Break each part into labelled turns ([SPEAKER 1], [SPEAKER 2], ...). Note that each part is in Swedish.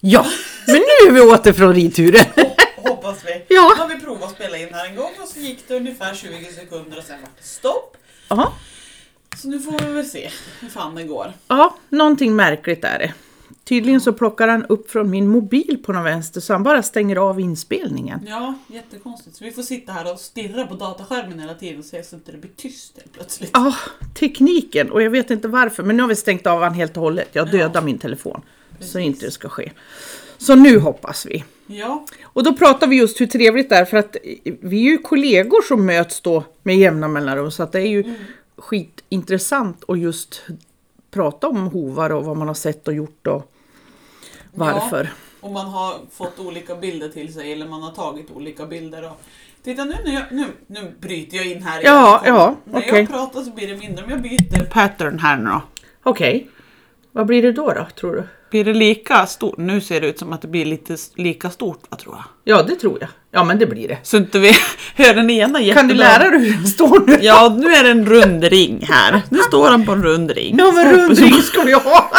[SPEAKER 1] Ja, men nu är vi åter från ridturen.
[SPEAKER 2] Hoppas vi.
[SPEAKER 1] Ja.
[SPEAKER 2] Nu har vi provat att spela in här en gång och så gick det ungefär 20 sekunder och sen var det stopp.
[SPEAKER 1] Ja,
[SPEAKER 2] Så nu får vi väl se hur fan det går.
[SPEAKER 1] ja, någonting märkligt är det. Tydligen så plockar han upp från min mobil på någon vänster så han bara stänger av inspelningen.
[SPEAKER 2] Ja, jättekonstigt. Så vi får sitta här och stirra på dataskärmen hela tiden och se så att det inte blir tyst helt plötsligt.
[SPEAKER 1] Ja, tekniken och jag vet inte varför men nu har vi stängt av han helt och hållet. Jag dödar min telefon så inte det ska ske. Så nu hoppas vi.
[SPEAKER 2] Ja,
[SPEAKER 1] Och då pratar vi just hur trevligt det är för att vi är ju kollegor som möts då med jämna mellanrum så att det är ju skitintressant att just prata om hovar och vad man har sett och gjort och varför.
[SPEAKER 2] och man har fått olika bilder till sig eller man har tagit olika bilder. Och... Titta nu, nu, nu, nu bryter jag in här.
[SPEAKER 1] Ja,
[SPEAKER 2] igen.
[SPEAKER 1] ja,
[SPEAKER 2] När
[SPEAKER 1] okej.
[SPEAKER 2] jag pratar så blir det mindre. Om jag byter pattern här nu då.
[SPEAKER 1] Okej, vad blir det då då tror du?
[SPEAKER 2] Blir det lika stort? Nu ser det ut som att det blir lite lika stort va, tror jag.
[SPEAKER 1] Ja det tror jag. Ja men det blir det.
[SPEAKER 2] Så inte vi hör den ena jättebra.
[SPEAKER 1] Kan du lära dig hur den står nu?
[SPEAKER 2] Ja, nu är det en rund ring här. Nu står han på en rund ring.
[SPEAKER 1] Ja men
[SPEAKER 2] jag-
[SPEAKER 1] rundring ska vi ha!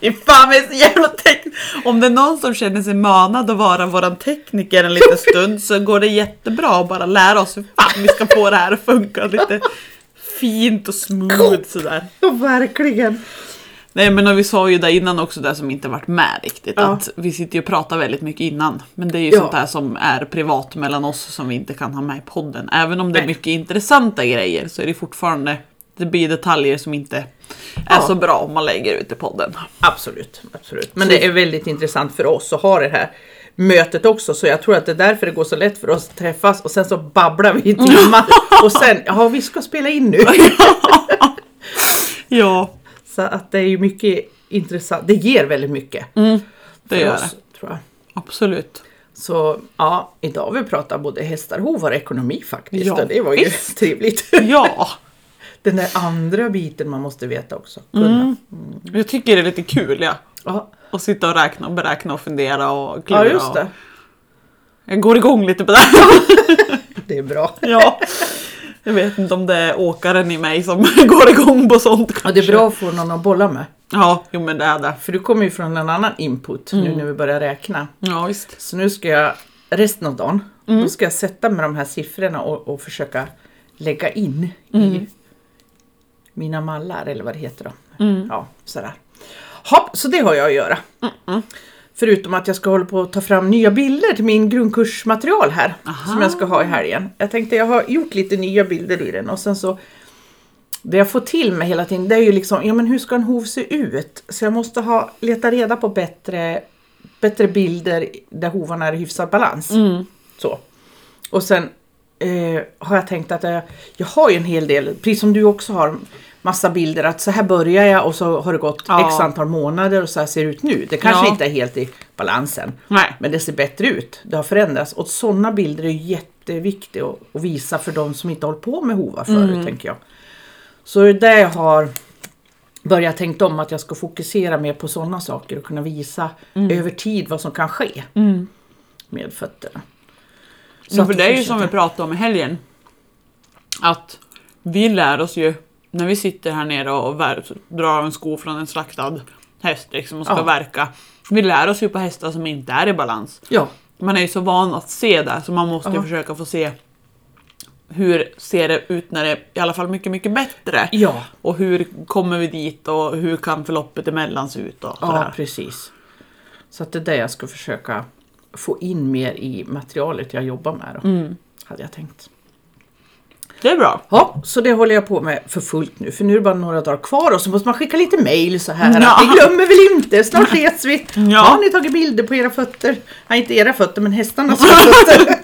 [SPEAKER 2] Fy fan vad är så jävla. Om det är någon som känner sig manad att vara våran tekniker en liten stund så går det jättebra att bara lära oss hur fan vi ska få det här att funka lite fint och smooth sådär.
[SPEAKER 1] Ja verkligen.
[SPEAKER 2] Nej men vi sa ju där innan också det som inte varit med riktigt
[SPEAKER 1] Ja.
[SPEAKER 2] att vi sitter ju och pratar väldigt mycket innan. Men det är ju
[SPEAKER 1] Ja.
[SPEAKER 2] sånt här som är privat mellan oss som vi inte kan ha med i podden. Även om det är
[SPEAKER 1] Nej.
[SPEAKER 2] mycket intressanta grejer så är det fortfarande det blir detaljer som inte är
[SPEAKER 1] Ja.
[SPEAKER 2] så bra om man lägger ut i podden.
[SPEAKER 1] Absolut, absolut. Men det är väldigt intressant för oss att ha det här mötet också. Så jag tror att det är därför det går så lätt för oss att träffas och sen så babblar vi i timmar. Och sen, ja vi ska spela in nu.
[SPEAKER 2] Ja,
[SPEAKER 1] Så att det är ju mycket intressant. Det ger väldigt mycket.
[SPEAKER 2] det
[SPEAKER 1] för
[SPEAKER 2] gör
[SPEAKER 1] oss,
[SPEAKER 2] det.
[SPEAKER 1] Tror jag.
[SPEAKER 2] Absolut.
[SPEAKER 1] Så ja, idag har vi pratat både hästar, hovar och ekonomi faktiskt.
[SPEAKER 2] Ja,
[SPEAKER 1] och det var ju
[SPEAKER 2] visst.
[SPEAKER 1] trevligt.
[SPEAKER 2] Ja,
[SPEAKER 1] Den där andra biten man måste veta också. Kunna.
[SPEAKER 2] jag tycker det är lite kul ja.
[SPEAKER 1] Ja,
[SPEAKER 2] Att sitta och räkna och beräkna och fundera och klura.
[SPEAKER 1] ja, just det.
[SPEAKER 2] Och... Jag går igång lite på det.
[SPEAKER 1] Det är bra.
[SPEAKER 2] ja. Jag vet inte om det är åkaren i mig som går igång på sånt
[SPEAKER 1] Ja, det är bra att få någon att bolla med.
[SPEAKER 2] Ja, jo men det är det.
[SPEAKER 1] För du kommer ju från en annan input
[SPEAKER 2] Mm.
[SPEAKER 1] nu när vi börjar räkna.
[SPEAKER 2] Ja, visst.
[SPEAKER 1] Så nu ska jag resten av dagen,
[SPEAKER 2] Mm.
[SPEAKER 1] då ska jag sätta med de här siffrorna och, och försöka lägga in
[SPEAKER 2] Mm.
[SPEAKER 1] i mina mallar eller vad det heter då.
[SPEAKER 2] Mm.
[SPEAKER 1] Ja, sådär. Hopp, så det har jag att göra. Förutom att jag ska hålla på att ta fram nya bilder till min grundkursmaterial här.
[SPEAKER 2] Aha.
[SPEAKER 1] Som jag ska ha i helgen. Jag tänkte jag har gjort lite nya bilder i den och sen så det jag får till mig hela tiden det är ju liksom, ja men hur ska en hov se ut? Så jag måste ha, leta reda på bättre, bättre bilder där hovarna är i hyfsad balans.
[SPEAKER 2] Mm.
[SPEAKER 1] Så. Och sen eh, har jag tänkt att jag, jag har ju en hel del, precis som du också har, massa bilder att så här börjar jag och så har det gått
[SPEAKER 2] Ja.
[SPEAKER 1] x antal månader och så här ser det ut nu. Det kanske
[SPEAKER 2] Ja.
[SPEAKER 1] inte är helt i balansen.
[SPEAKER 2] Nej.
[SPEAKER 1] Men det ser bättre ut. Det har förändrats. Och sådana bilder är jätteviktiga att, visa för de som inte har hållit på med hovar förut,
[SPEAKER 2] Mm.
[SPEAKER 1] tänker jag. Så det är där jag har börjat tänkt om att jag ska fokusera mer på sådana saker och kunna visa
[SPEAKER 2] Mm.
[SPEAKER 1] över tid vad som kan ske med fötterna.
[SPEAKER 2] Så för det är ju som vi pratade om i helgen. Att vi lär oss ju när vi sitter här nere och drar en sko från en slaktad häst liksom och ska
[SPEAKER 1] Ja.
[SPEAKER 2] verka. Vi lär oss ju på hästar som inte är i balans.
[SPEAKER 1] Ja,
[SPEAKER 2] Man är ju så van att se det så man måste ju försöka få se hur ser det ut när det är i alla fall mycket, mycket bättre.
[SPEAKER 1] ja,
[SPEAKER 2] Och hur kommer vi dit och hur kan förloppet emellan se ut och
[SPEAKER 1] ja precis. Så att det är det jag ska försöka få in mer i materialet jag jobbar med. Då,
[SPEAKER 2] Mm.
[SPEAKER 1] Hade jag tänkt.
[SPEAKER 2] Det är bra.
[SPEAKER 1] Ja, så det håller jag på med för fullt nu. För nu är det bara några dagar kvar och så måste man skicka lite mail så här.
[SPEAKER 2] Ja.
[SPEAKER 1] Vi glömmer väl inte, snart ses vi.
[SPEAKER 2] Ja.
[SPEAKER 1] Har ni tagit bilder på era fötter? Nej, inte era fötter, men hästarnas fötter.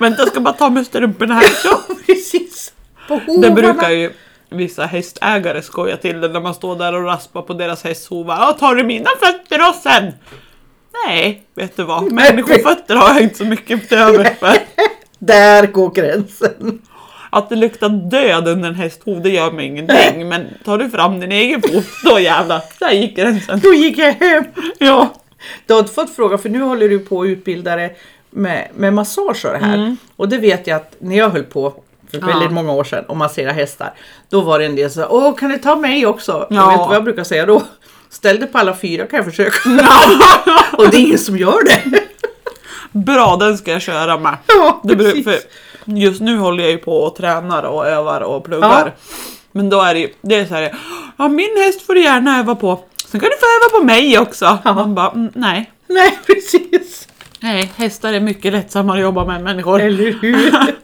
[SPEAKER 2] Vänta, jag ska bara ta med strumporna här. Så.
[SPEAKER 1] Precis. På hovarna.
[SPEAKER 2] Det brukar ju vissa hästägare skoja till det när man står där och raspar på deras hästhovar. Ja, tar du mina fötter och sen? Nej, vet du vad? Människofötter har jag inte så mycket till övers för.
[SPEAKER 1] Där går gränsen.
[SPEAKER 2] Att det luktar död under en hästhov, det gör mig ingenting. Men tar du fram din egen fot, då jävlar, där gick gränsen.
[SPEAKER 1] Då gick jag hem.
[SPEAKER 2] Ja.
[SPEAKER 1] Du har inte fått fråga, för nu håller du på att utbilda dig med, med det här. Och det vet jag att när jag höll på för
[SPEAKER 2] Ja.
[SPEAKER 1] väldigt många år sedan och massera hästar. Då var det en del som sa, åh kan du ta mig också?
[SPEAKER 2] Ja.
[SPEAKER 1] Jag vet vad jag brukar säga då? Ställ dig på alla fyra kan jag försöka. och det är ingen som gör det.
[SPEAKER 2] Bra, den ska jag köra med.
[SPEAKER 1] Ja,
[SPEAKER 2] Det beror, för just nu håller jag ju på och tränar och övar och pluggar.
[SPEAKER 1] Ja.
[SPEAKER 2] Men då är det, det är så här, ja min häst får du gärna öva på. Sen kan du få öva på mig också. Man bara, mm, nej.
[SPEAKER 1] Nej, precis.
[SPEAKER 2] Nej, hästar är mycket lättsammare att jobba med än människor.
[SPEAKER 1] Eller hur?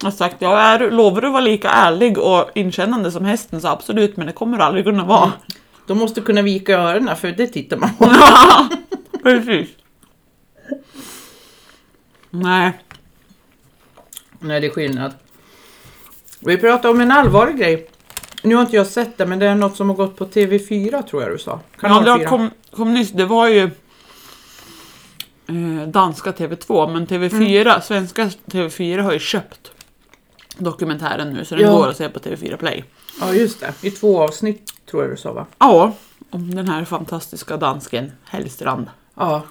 [SPEAKER 2] Jag har sagt, jag är, lovar att vara lika ärlig och inkännande som hästen så absolut, men det kommer du aldrig kunna vara.
[SPEAKER 1] De måste kunna vika öronen för det tittar man på.
[SPEAKER 2] Ja, precis. Nej,
[SPEAKER 1] Nej, det är skillnad. Vi pratar om en allvarlig grej. Nu har inte jag sett det, men det är något som har gått på TV4 tror jag du sa.
[SPEAKER 2] ja,
[SPEAKER 1] Kanal
[SPEAKER 2] det
[SPEAKER 1] 4.
[SPEAKER 2] kom, kom nyss, det var ju eh, danska TV2, men TV4,
[SPEAKER 1] Mm.
[SPEAKER 2] svenska TV4 har ju köpt dokumentären nu så den
[SPEAKER 1] Ja.
[SPEAKER 2] går att se på TV4 Play.
[SPEAKER 1] Ja, just det. I två avsnitt tror jag du sa va?
[SPEAKER 2] Ja, om den här fantastiska dansken Hellstrand.
[SPEAKER 1] Ja.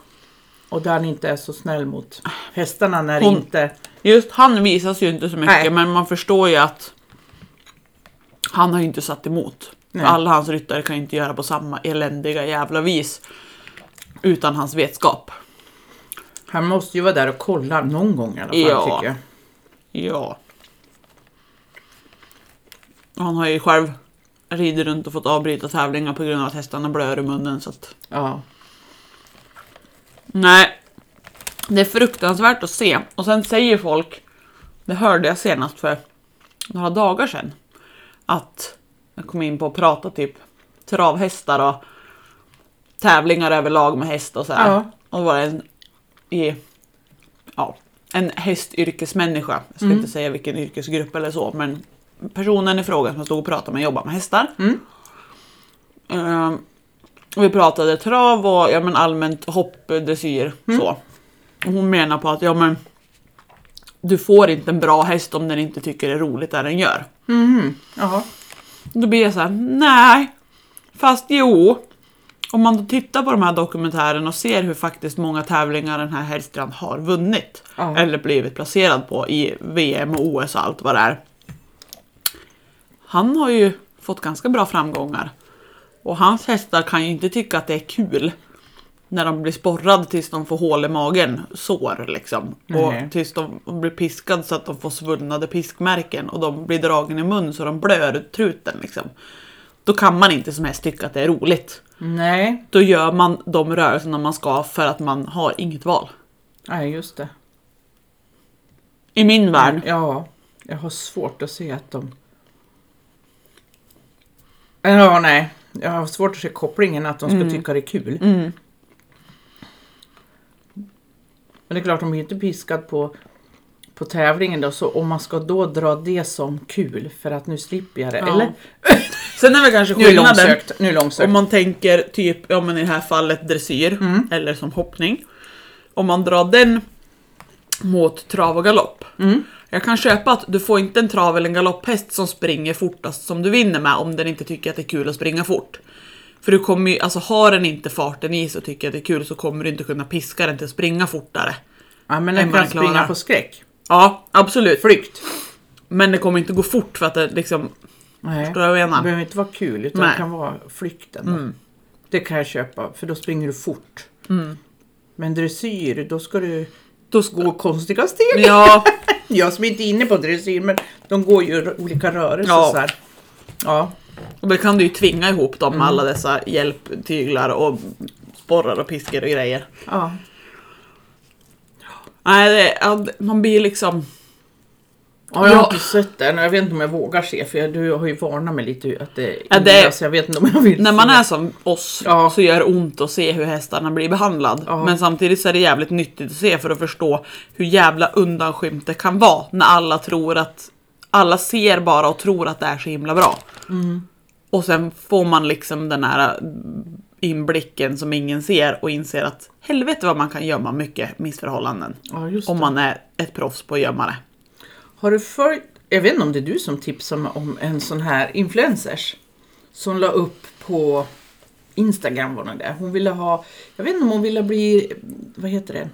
[SPEAKER 1] Och där han inte är så snäll mot hästarna när
[SPEAKER 2] Hon-
[SPEAKER 1] inte...
[SPEAKER 2] Just han visas ju inte så mycket,
[SPEAKER 1] Nej.
[SPEAKER 2] men man förstår ju att han har ju inte satt emot.
[SPEAKER 1] Nej.
[SPEAKER 2] alla hans ryttare kan ju inte göra på samma eländiga jävla vis utan hans vetskap.
[SPEAKER 1] Han måste ju vara där och kolla någon gång i alla fall
[SPEAKER 2] Ja.
[SPEAKER 1] tycker jag.
[SPEAKER 2] Ja. Han har ju själv ridit runt och fått avbryta tävlingar på grund av att hästarna blöder i munnen. Så att...
[SPEAKER 1] Ja.
[SPEAKER 2] Nej, det är fruktansvärt att se. Och sen säger folk, det hörde jag senast för några dagar sedan, att jag kom in på att prata typ travhästar och tävlingar överlag med häst och sådär.
[SPEAKER 1] Ja.
[SPEAKER 2] Och då var det en, i, ja, en hästyrkesmänniska, jag ska inte säga vilken yrkesgrupp eller så, men personen i fråga som stod och pratade med jobbar med hästar.
[SPEAKER 1] Mm.
[SPEAKER 2] Ehm, och vi pratade trav och ja, men allmänt hopp, dressyr, så. Och hon menar på att ja, men, du får inte en bra häst om den inte tycker det är roligt det den gör.
[SPEAKER 1] Jaha.
[SPEAKER 2] Då blir jag så här, nej. Fast jo. Om man då tittar på de här dokumentärerna och ser hur faktiskt många tävlingar den här Hellstrand har vunnit.
[SPEAKER 1] Ja.
[SPEAKER 2] Eller blivit placerad på i VM och OS och allt vad det är. Han har ju fått ganska bra framgångar. Och hans hästar kan ju inte tycka att det är kul. När de blir sporrade tills de får hål i magen, sår liksom.
[SPEAKER 1] Nej.
[SPEAKER 2] Och tills de blir piskade så att de får svullnade piskmärken och de blir dragen i mun så de blör ut truten liksom. Då kan man inte som häst tycka att det är roligt.
[SPEAKER 1] Nej.
[SPEAKER 2] Då gör man de rörelserna man ska för att man har inget val.
[SPEAKER 1] Nej, just det.
[SPEAKER 2] I min värld.
[SPEAKER 1] Ja. Jag har svårt att se att de... Ja, nej. Jag har svårt att se kopplingen att de ska tycka det är kul.
[SPEAKER 2] Mm.
[SPEAKER 1] Men det är klart, de är ju inte piskad på, på tävlingen då, så om man ska då dra det som kul för att nu slipper jag det,
[SPEAKER 2] Ja.
[SPEAKER 1] eller?
[SPEAKER 2] Sen är väl kanske
[SPEAKER 1] Nu
[SPEAKER 2] skillnaden.
[SPEAKER 1] långsökt. Nu långsökt.
[SPEAKER 2] Om man tänker typ, ja men i det här fallet dressyr
[SPEAKER 1] Mm.
[SPEAKER 2] eller som hoppning. Om man drar den mot trav och galopp.
[SPEAKER 1] Mm.
[SPEAKER 2] Jag kan köpa att du får inte en trav eller en galopphäst som springer fortast som du vinner med om den inte tycker att det är kul att springa fort. För du kommer ju, alltså har den inte farten i sig och tycker att det är kul så kommer du inte kunna piska den till att springa fortare.
[SPEAKER 1] Ja, men den kan
[SPEAKER 2] klarar.
[SPEAKER 1] springa på skräck.
[SPEAKER 2] Ja, absolut.
[SPEAKER 1] Flykt.
[SPEAKER 2] Men det kommer inte gå fort för att det liksom,
[SPEAKER 1] Nej.
[SPEAKER 2] förstår du vad jag
[SPEAKER 1] Det
[SPEAKER 2] menar?
[SPEAKER 1] behöver inte vara kul, utan
[SPEAKER 2] Nej.
[SPEAKER 1] det kan vara flykten. då. Det kan jag köpa, för då springer du fort. Men dressyr, då ska du
[SPEAKER 2] Då ska,
[SPEAKER 1] gå konstiga steg.
[SPEAKER 2] ja,
[SPEAKER 1] Jag som inte är inne på dressyr, men de går ju olika rörelser
[SPEAKER 2] Ja.
[SPEAKER 1] så här. Ja.
[SPEAKER 2] Och då kan du ju tvinga ihop dem med alla dessa hjälptyglar och sporrar och piskor och grejer.
[SPEAKER 1] ja.
[SPEAKER 2] Nej, det, man blir liksom...
[SPEAKER 1] Ja, jag har inte sett den och jag vet inte om jag vågar se för jag, du har ju varnat mig lite att det är
[SPEAKER 2] Ja, det-
[SPEAKER 1] illa, så jag vet inte om jag vill
[SPEAKER 2] När
[SPEAKER 1] se.
[SPEAKER 2] man är som oss
[SPEAKER 1] Ja.
[SPEAKER 2] så gör det ont att se hur hästarna blir behandlad.
[SPEAKER 1] Ja.
[SPEAKER 2] Men samtidigt så är det jävligt nyttigt att se för att förstå hur jävla undanskymt det kan vara när alla tror att... Alla ser bara och tror att det är så himla bra.
[SPEAKER 1] Mm.
[SPEAKER 2] Och sen får man liksom den här inblicken som ingen ser och inser att helvete vad man kan gömma mycket missförhållanden.
[SPEAKER 1] Ja,
[SPEAKER 2] Om man är ett proffs på att gömma det.
[SPEAKER 1] Har du följt, jag vet inte om det är du som tipsade mig om en sån här influencers som la upp på Instagram var det. Hon ville ha, jag vet inte om hon ville bli, vad heter det,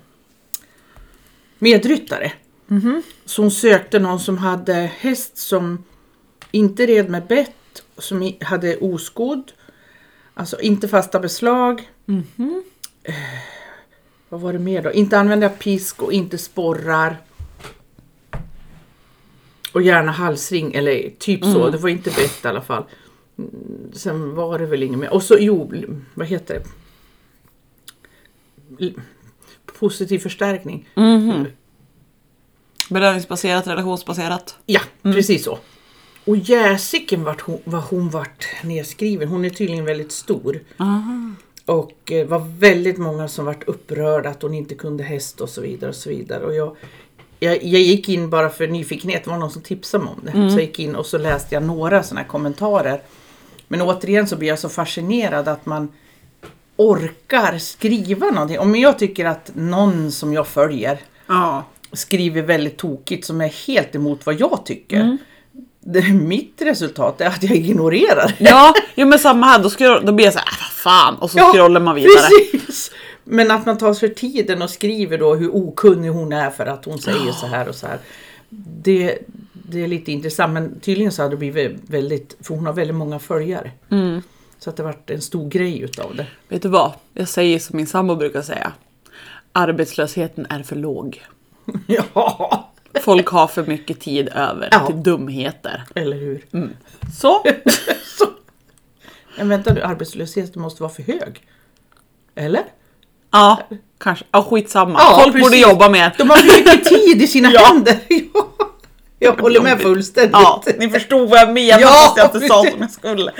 [SPEAKER 1] medryttare. Så hon sökte någon som hade häst som inte red med bett, som hade oskodd, Alltså inte fasta beslag. Eh, vad var det mer då? Inte använda pisk och inte sporrar. Och gärna halsring eller typ så. Det var inte bett i alla fall. Mm, Sen var det väl inget mer. Och så jo, vad heter det? Positiv förstärkning.
[SPEAKER 2] Belöningsbaserat, relationsbaserat.
[SPEAKER 1] Ja, precis så. Och jäsiken vart hon, vad hon vart nedskriven. Hon är tydligen väldigt stor. Och det var väldigt många som vart upprörda att hon inte kunde häst och så vidare. och så vidare. Och jag, jag, jag gick in bara för nyfikenhet, det var någon som tipsade mig om det. Så jag gick in och så läste jag några sådana här kommentarer. Men återigen så blir jag så fascinerad att man orkar skriva någonting. Om jag tycker att någon som jag följer
[SPEAKER 2] Ja.
[SPEAKER 1] skriver väldigt tokigt som är helt emot vad jag tycker. Det, mitt resultat är att jag ignorerar.
[SPEAKER 2] Ja, jo, men samma här. Då, scroll, då blir jag så här, äh, vad fan. Och så
[SPEAKER 1] Ja,
[SPEAKER 2] scrollar man vidare.
[SPEAKER 1] Precis! Men att man tar sig tiden och skriver då hur okunnig hon är för att hon säger så här och så här. Det, det är lite intressant men tydligen så har det blivit väldigt, för hon har väldigt många följare.
[SPEAKER 2] Mm.
[SPEAKER 1] Så att det varit en stor grej utav det.
[SPEAKER 2] Vet du vad? Jag säger som min sambo brukar säga. Arbetslösheten är för låg.
[SPEAKER 1] ja,
[SPEAKER 2] Folk har för mycket tid över
[SPEAKER 1] Ja.
[SPEAKER 2] till dumheter.
[SPEAKER 1] eller hur?
[SPEAKER 2] Så,
[SPEAKER 1] Så. Men vänta nu, arbetslösheten måste vara för hög. Eller?
[SPEAKER 2] Ja, kanske. Ja, skitsamma.
[SPEAKER 1] Ja,
[SPEAKER 2] Folk borde
[SPEAKER 1] precis.
[SPEAKER 2] jobba mer.
[SPEAKER 1] De har för mycket tid i sina
[SPEAKER 2] Ja.
[SPEAKER 1] händer. Ja. Jag håller med fullständigt.
[SPEAKER 2] Ja, ni förstod vad jag menar
[SPEAKER 1] Ja,
[SPEAKER 2] fast jag inte sa som jag skulle.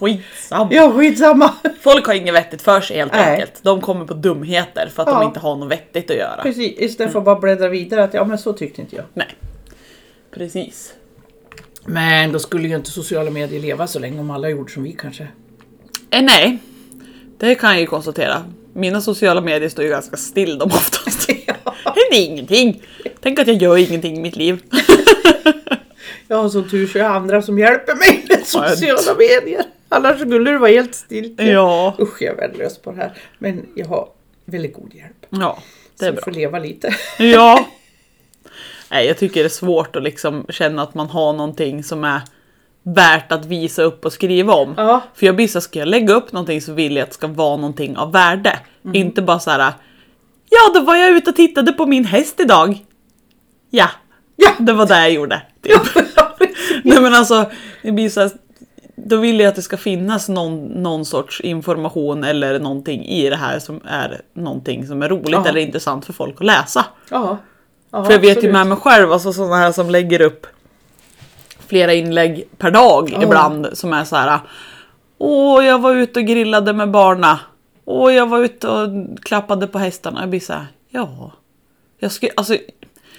[SPEAKER 2] Skitsamma.
[SPEAKER 1] Ja, skitsamma.
[SPEAKER 2] Folk har inget vettigt för sig helt
[SPEAKER 1] Nej.
[SPEAKER 2] enkelt. De kommer på dumheter för att
[SPEAKER 1] Ja.
[SPEAKER 2] de inte har något vettigt att göra.
[SPEAKER 1] Precis, istället för att bara bläddra vidare att ja men så tyckte inte jag.
[SPEAKER 2] Nej. Precis.
[SPEAKER 1] Men då skulle ju inte sociala medier leva så länge om alla gjorde som vi kanske.
[SPEAKER 2] Eh, nej, det kan jag ju konstatera. Mina sociala medier står ju ganska still de oftast.
[SPEAKER 1] Ja.
[SPEAKER 2] Det är ingenting. Tänk att jag gör ingenting i mitt liv.
[SPEAKER 1] Jag har som tur så är andra som hjälper mig med sociala medier. Annars skulle det vara helt still.
[SPEAKER 2] Ja.
[SPEAKER 1] Usch, jag är värdelös på det här. Men jag har väldigt god hjälp.
[SPEAKER 2] Ja, det
[SPEAKER 1] Så
[SPEAKER 2] är
[SPEAKER 1] jag
[SPEAKER 2] bra.
[SPEAKER 1] får leva lite.
[SPEAKER 2] Ja. Nej, jag tycker det är svårt att liksom känna att man har någonting som är värt att visa upp och skriva om.
[SPEAKER 1] Ja.
[SPEAKER 2] För jag blir så ska jag lägga upp någonting så vill jag att det ska vara någonting av värde.
[SPEAKER 1] Mm.
[SPEAKER 2] Inte bara så här. Ja, då var jag ute och tittade på min häst idag. Ja,
[SPEAKER 1] Ja.
[SPEAKER 2] det var det jag gjorde. Typ. Nej men alltså, det blir så här, då vill jag att det ska finnas någon, någon sorts information eller någonting i det här som är någonting som är roligt
[SPEAKER 1] Ja.
[SPEAKER 2] eller intressant för folk att läsa.
[SPEAKER 1] Ja. ja
[SPEAKER 2] För jag vet ju
[SPEAKER 1] absolut.
[SPEAKER 2] med mig själv, alltså sådana här som lägger upp flera inlägg per dag
[SPEAKER 1] Ja.
[SPEAKER 2] ibland som är så här. Åh, jag var ute och grillade med barna. Åh, jag var ute och klappade på hästarna. Jag blir så här, ja. Jag, sk- alltså,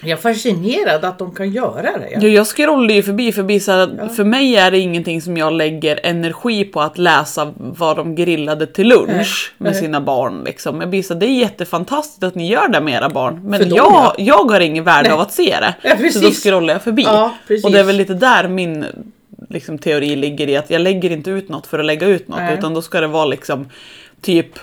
[SPEAKER 1] Jag är fascinerad att de kan göra det. Ja.
[SPEAKER 2] jag, scrollar ju förbi, förbi så här, för mig är det ingenting som jag lägger energi på att läsa vad de grillade till lunch
[SPEAKER 1] Nej,
[SPEAKER 2] med
[SPEAKER 1] nej.
[SPEAKER 2] sina barn. Liksom. Jag blir så här, det är jättefantastiskt att ni gör det med era barn, men
[SPEAKER 1] För dem,
[SPEAKER 2] jag,
[SPEAKER 1] ja.
[SPEAKER 2] jag har ingen värde av att se det.
[SPEAKER 1] Ja,
[SPEAKER 2] så då scrollar jag förbi.
[SPEAKER 1] Ja,
[SPEAKER 2] och det är väl lite där min liksom, teori ligger i att jag lägger inte ut något för att lägga ut något,
[SPEAKER 1] Nej.
[SPEAKER 2] utan då ska det vara liksom typ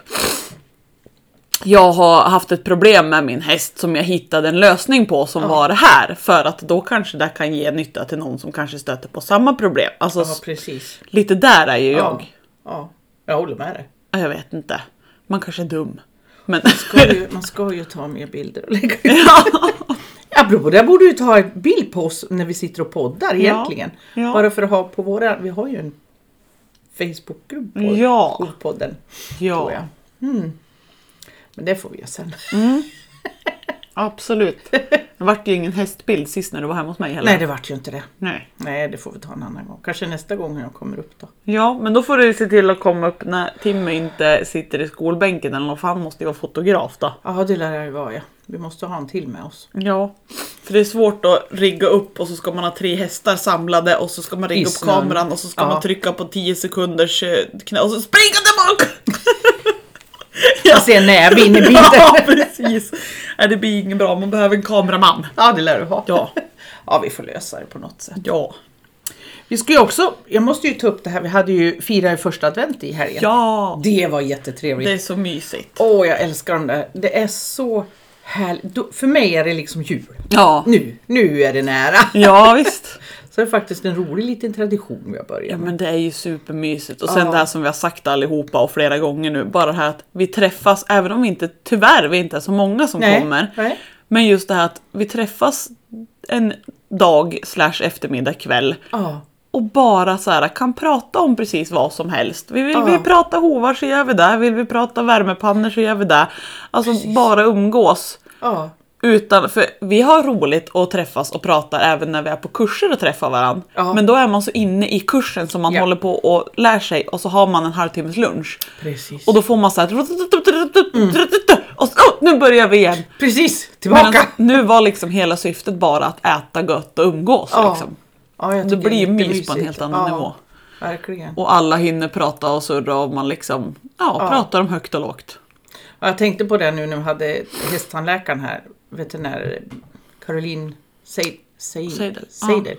[SPEAKER 2] jag har haft ett problem med min häst som jag hittade en lösning på som var det här. För att då kanske det kan ge nytta till någon som kanske stöter på samma problem. Alltså
[SPEAKER 1] ja, precis.
[SPEAKER 2] lite där är ju
[SPEAKER 1] Ja.
[SPEAKER 2] jag.
[SPEAKER 1] ja, jag håller med dig.
[SPEAKER 2] Jag vet inte. Man kanske är dum. Men
[SPEAKER 1] Ska ju, man ska ju ta mer bilder och lägga ut. Apropå det, jag borde ju ta en bild på oss när vi sitter och poddar egentligen.
[SPEAKER 2] ja.
[SPEAKER 1] Bara för att ha på våra, vi har ju en Facebookgrupp på
[SPEAKER 2] Ja.
[SPEAKER 1] Skolpodden.
[SPEAKER 2] ja.
[SPEAKER 1] Mm. Men det får vi göra sen.
[SPEAKER 2] absolut. Det vart ju ingen hästbild sist när du var hemma hos mig heller.
[SPEAKER 1] Nej, det vart ju inte det.
[SPEAKER 2] Nej.
[SPEAKER 1] Nej, det får vi ta en annan gång. Kanske nästa gång när jag kommer upp då.
[SPEAKER 2] Ja, men då får du se till att komma upp när Timmy inte sitter i skolbänken eller något, för han måste ju vara fotograf då.
[SPEAKER 1] Ja, det lär jag ju vara ja. Vi måste ha en till med oss.
[SPEAKER 2] Ja, för det är svårt att rigga upp och så ska man ha tre hästar samlade och så ska man rigga
[SPEAKER 1] I
[SPEAKER 2] upp kameran och så ska
[SPEAKER 1] Ja.
[SPEAKER 2] man trycka på 10 sekunders eh, knä och så springa tillbaka!
[SPEAKER 1] Jag ser näve in i bilden.
[SPEAKER 2] ja, precis. Nej, det blir inget bra, man behöver en kameraman.
[SPEAKER 1] Ja, det lär du ha.
[SPEAKER 2] Ja,
[SPEAKER 1] Ja, vi får lösa det på något sätt.
[SPEAKER 2] ja,
[SPEAKER 1] Vi ska ju också, jag måste ju ta upp det här, vi hade ju firat första advent i helgen.
[SPEAKER 2] ja.
[SPEAKER 1] Det var jättetrevligt.
[SPEAKER 2] Det är så mysigt.
[SPEAKER 1] Åh, jag älskar de där. Det är så härligt. För mig är det liksom jul.
[SPEAKER 2] Ja,
[SPEAKER 1] Nu, nu är det nära.
[SPEAKER 2] ja visst.
[SPEAKER 1] Så det är faktiskt en rolig liten tradition vi har börjat
[SPEAKER 2] Ja
[SPEAKER 1] med.
[SPEAKER 2] men det är ju supermysigt. Och sen
[SPEAKER 1] Ja.
[SPEAKER 2] det här som vi har sagt allihopa och flera gånger nu. Bara det här att vi träffas, även om vi inte, tyvärr, vi inte är så många som
[SPEAKER 1] Nej,
[SPEAKER 2] kommer.
[SPEAKER 1] nej.
[SPEAKER 2] Men just det här att vi träffas en dag slash eftermiddag kväll.
[SPEAKER 1] Ja,
[SPEAKER 2] Och bara så här, kan prata om precis vad som helst. Vi vill
[SPEAKER 1] Ja.
[SPEAKER 2] vi prata hovar så gör vi det. Vill vi prata värmepannor så gör vi det. Alltså bara umgås.
[SPEAKER 1] ja,
[SPEAKER 2] Utan, för vi har roligt och träffas och pratar även när vi är på kurser och träffar varandra.
[SPEAKER 1] Ja.
[SPEAKER 2] Men då är man så inne i kursen som man
[SPEAKER 1] Ja.
[SPEAKER 2] håller på och lär sig och så har man en halvtimmes lunch.
[SPEAKER 1] precis.
[SPEAKER 2] Och då får man så här... Och så, oh, nu börjar vi igen.
[SPEAKER 1] Precis, tillbaka!
[SPEAKER 2] Men nu var liksom hela syftet bara att äta gött och umgås.
[SPEAKER 1] Ja.
[SPEAKER 2] Liksom.
[SPEAKER 1] ja,
[SPEAKER 2] Det blir ju mys på en helt annan nivå.
[SPEAKER 1] Verkligen.
[SPEAKER 2] Och alla hinner prata och surra och man liksom ja, pratar om högt och lågt.
[SPEAKER 1] Ja, Jag tänkte på det nu när vi hade hästtandläkaren här, veterinär Caroline Seid- Seid-
[SPEAKER 2] Seidel.
[SPEAKER 1] Seidel.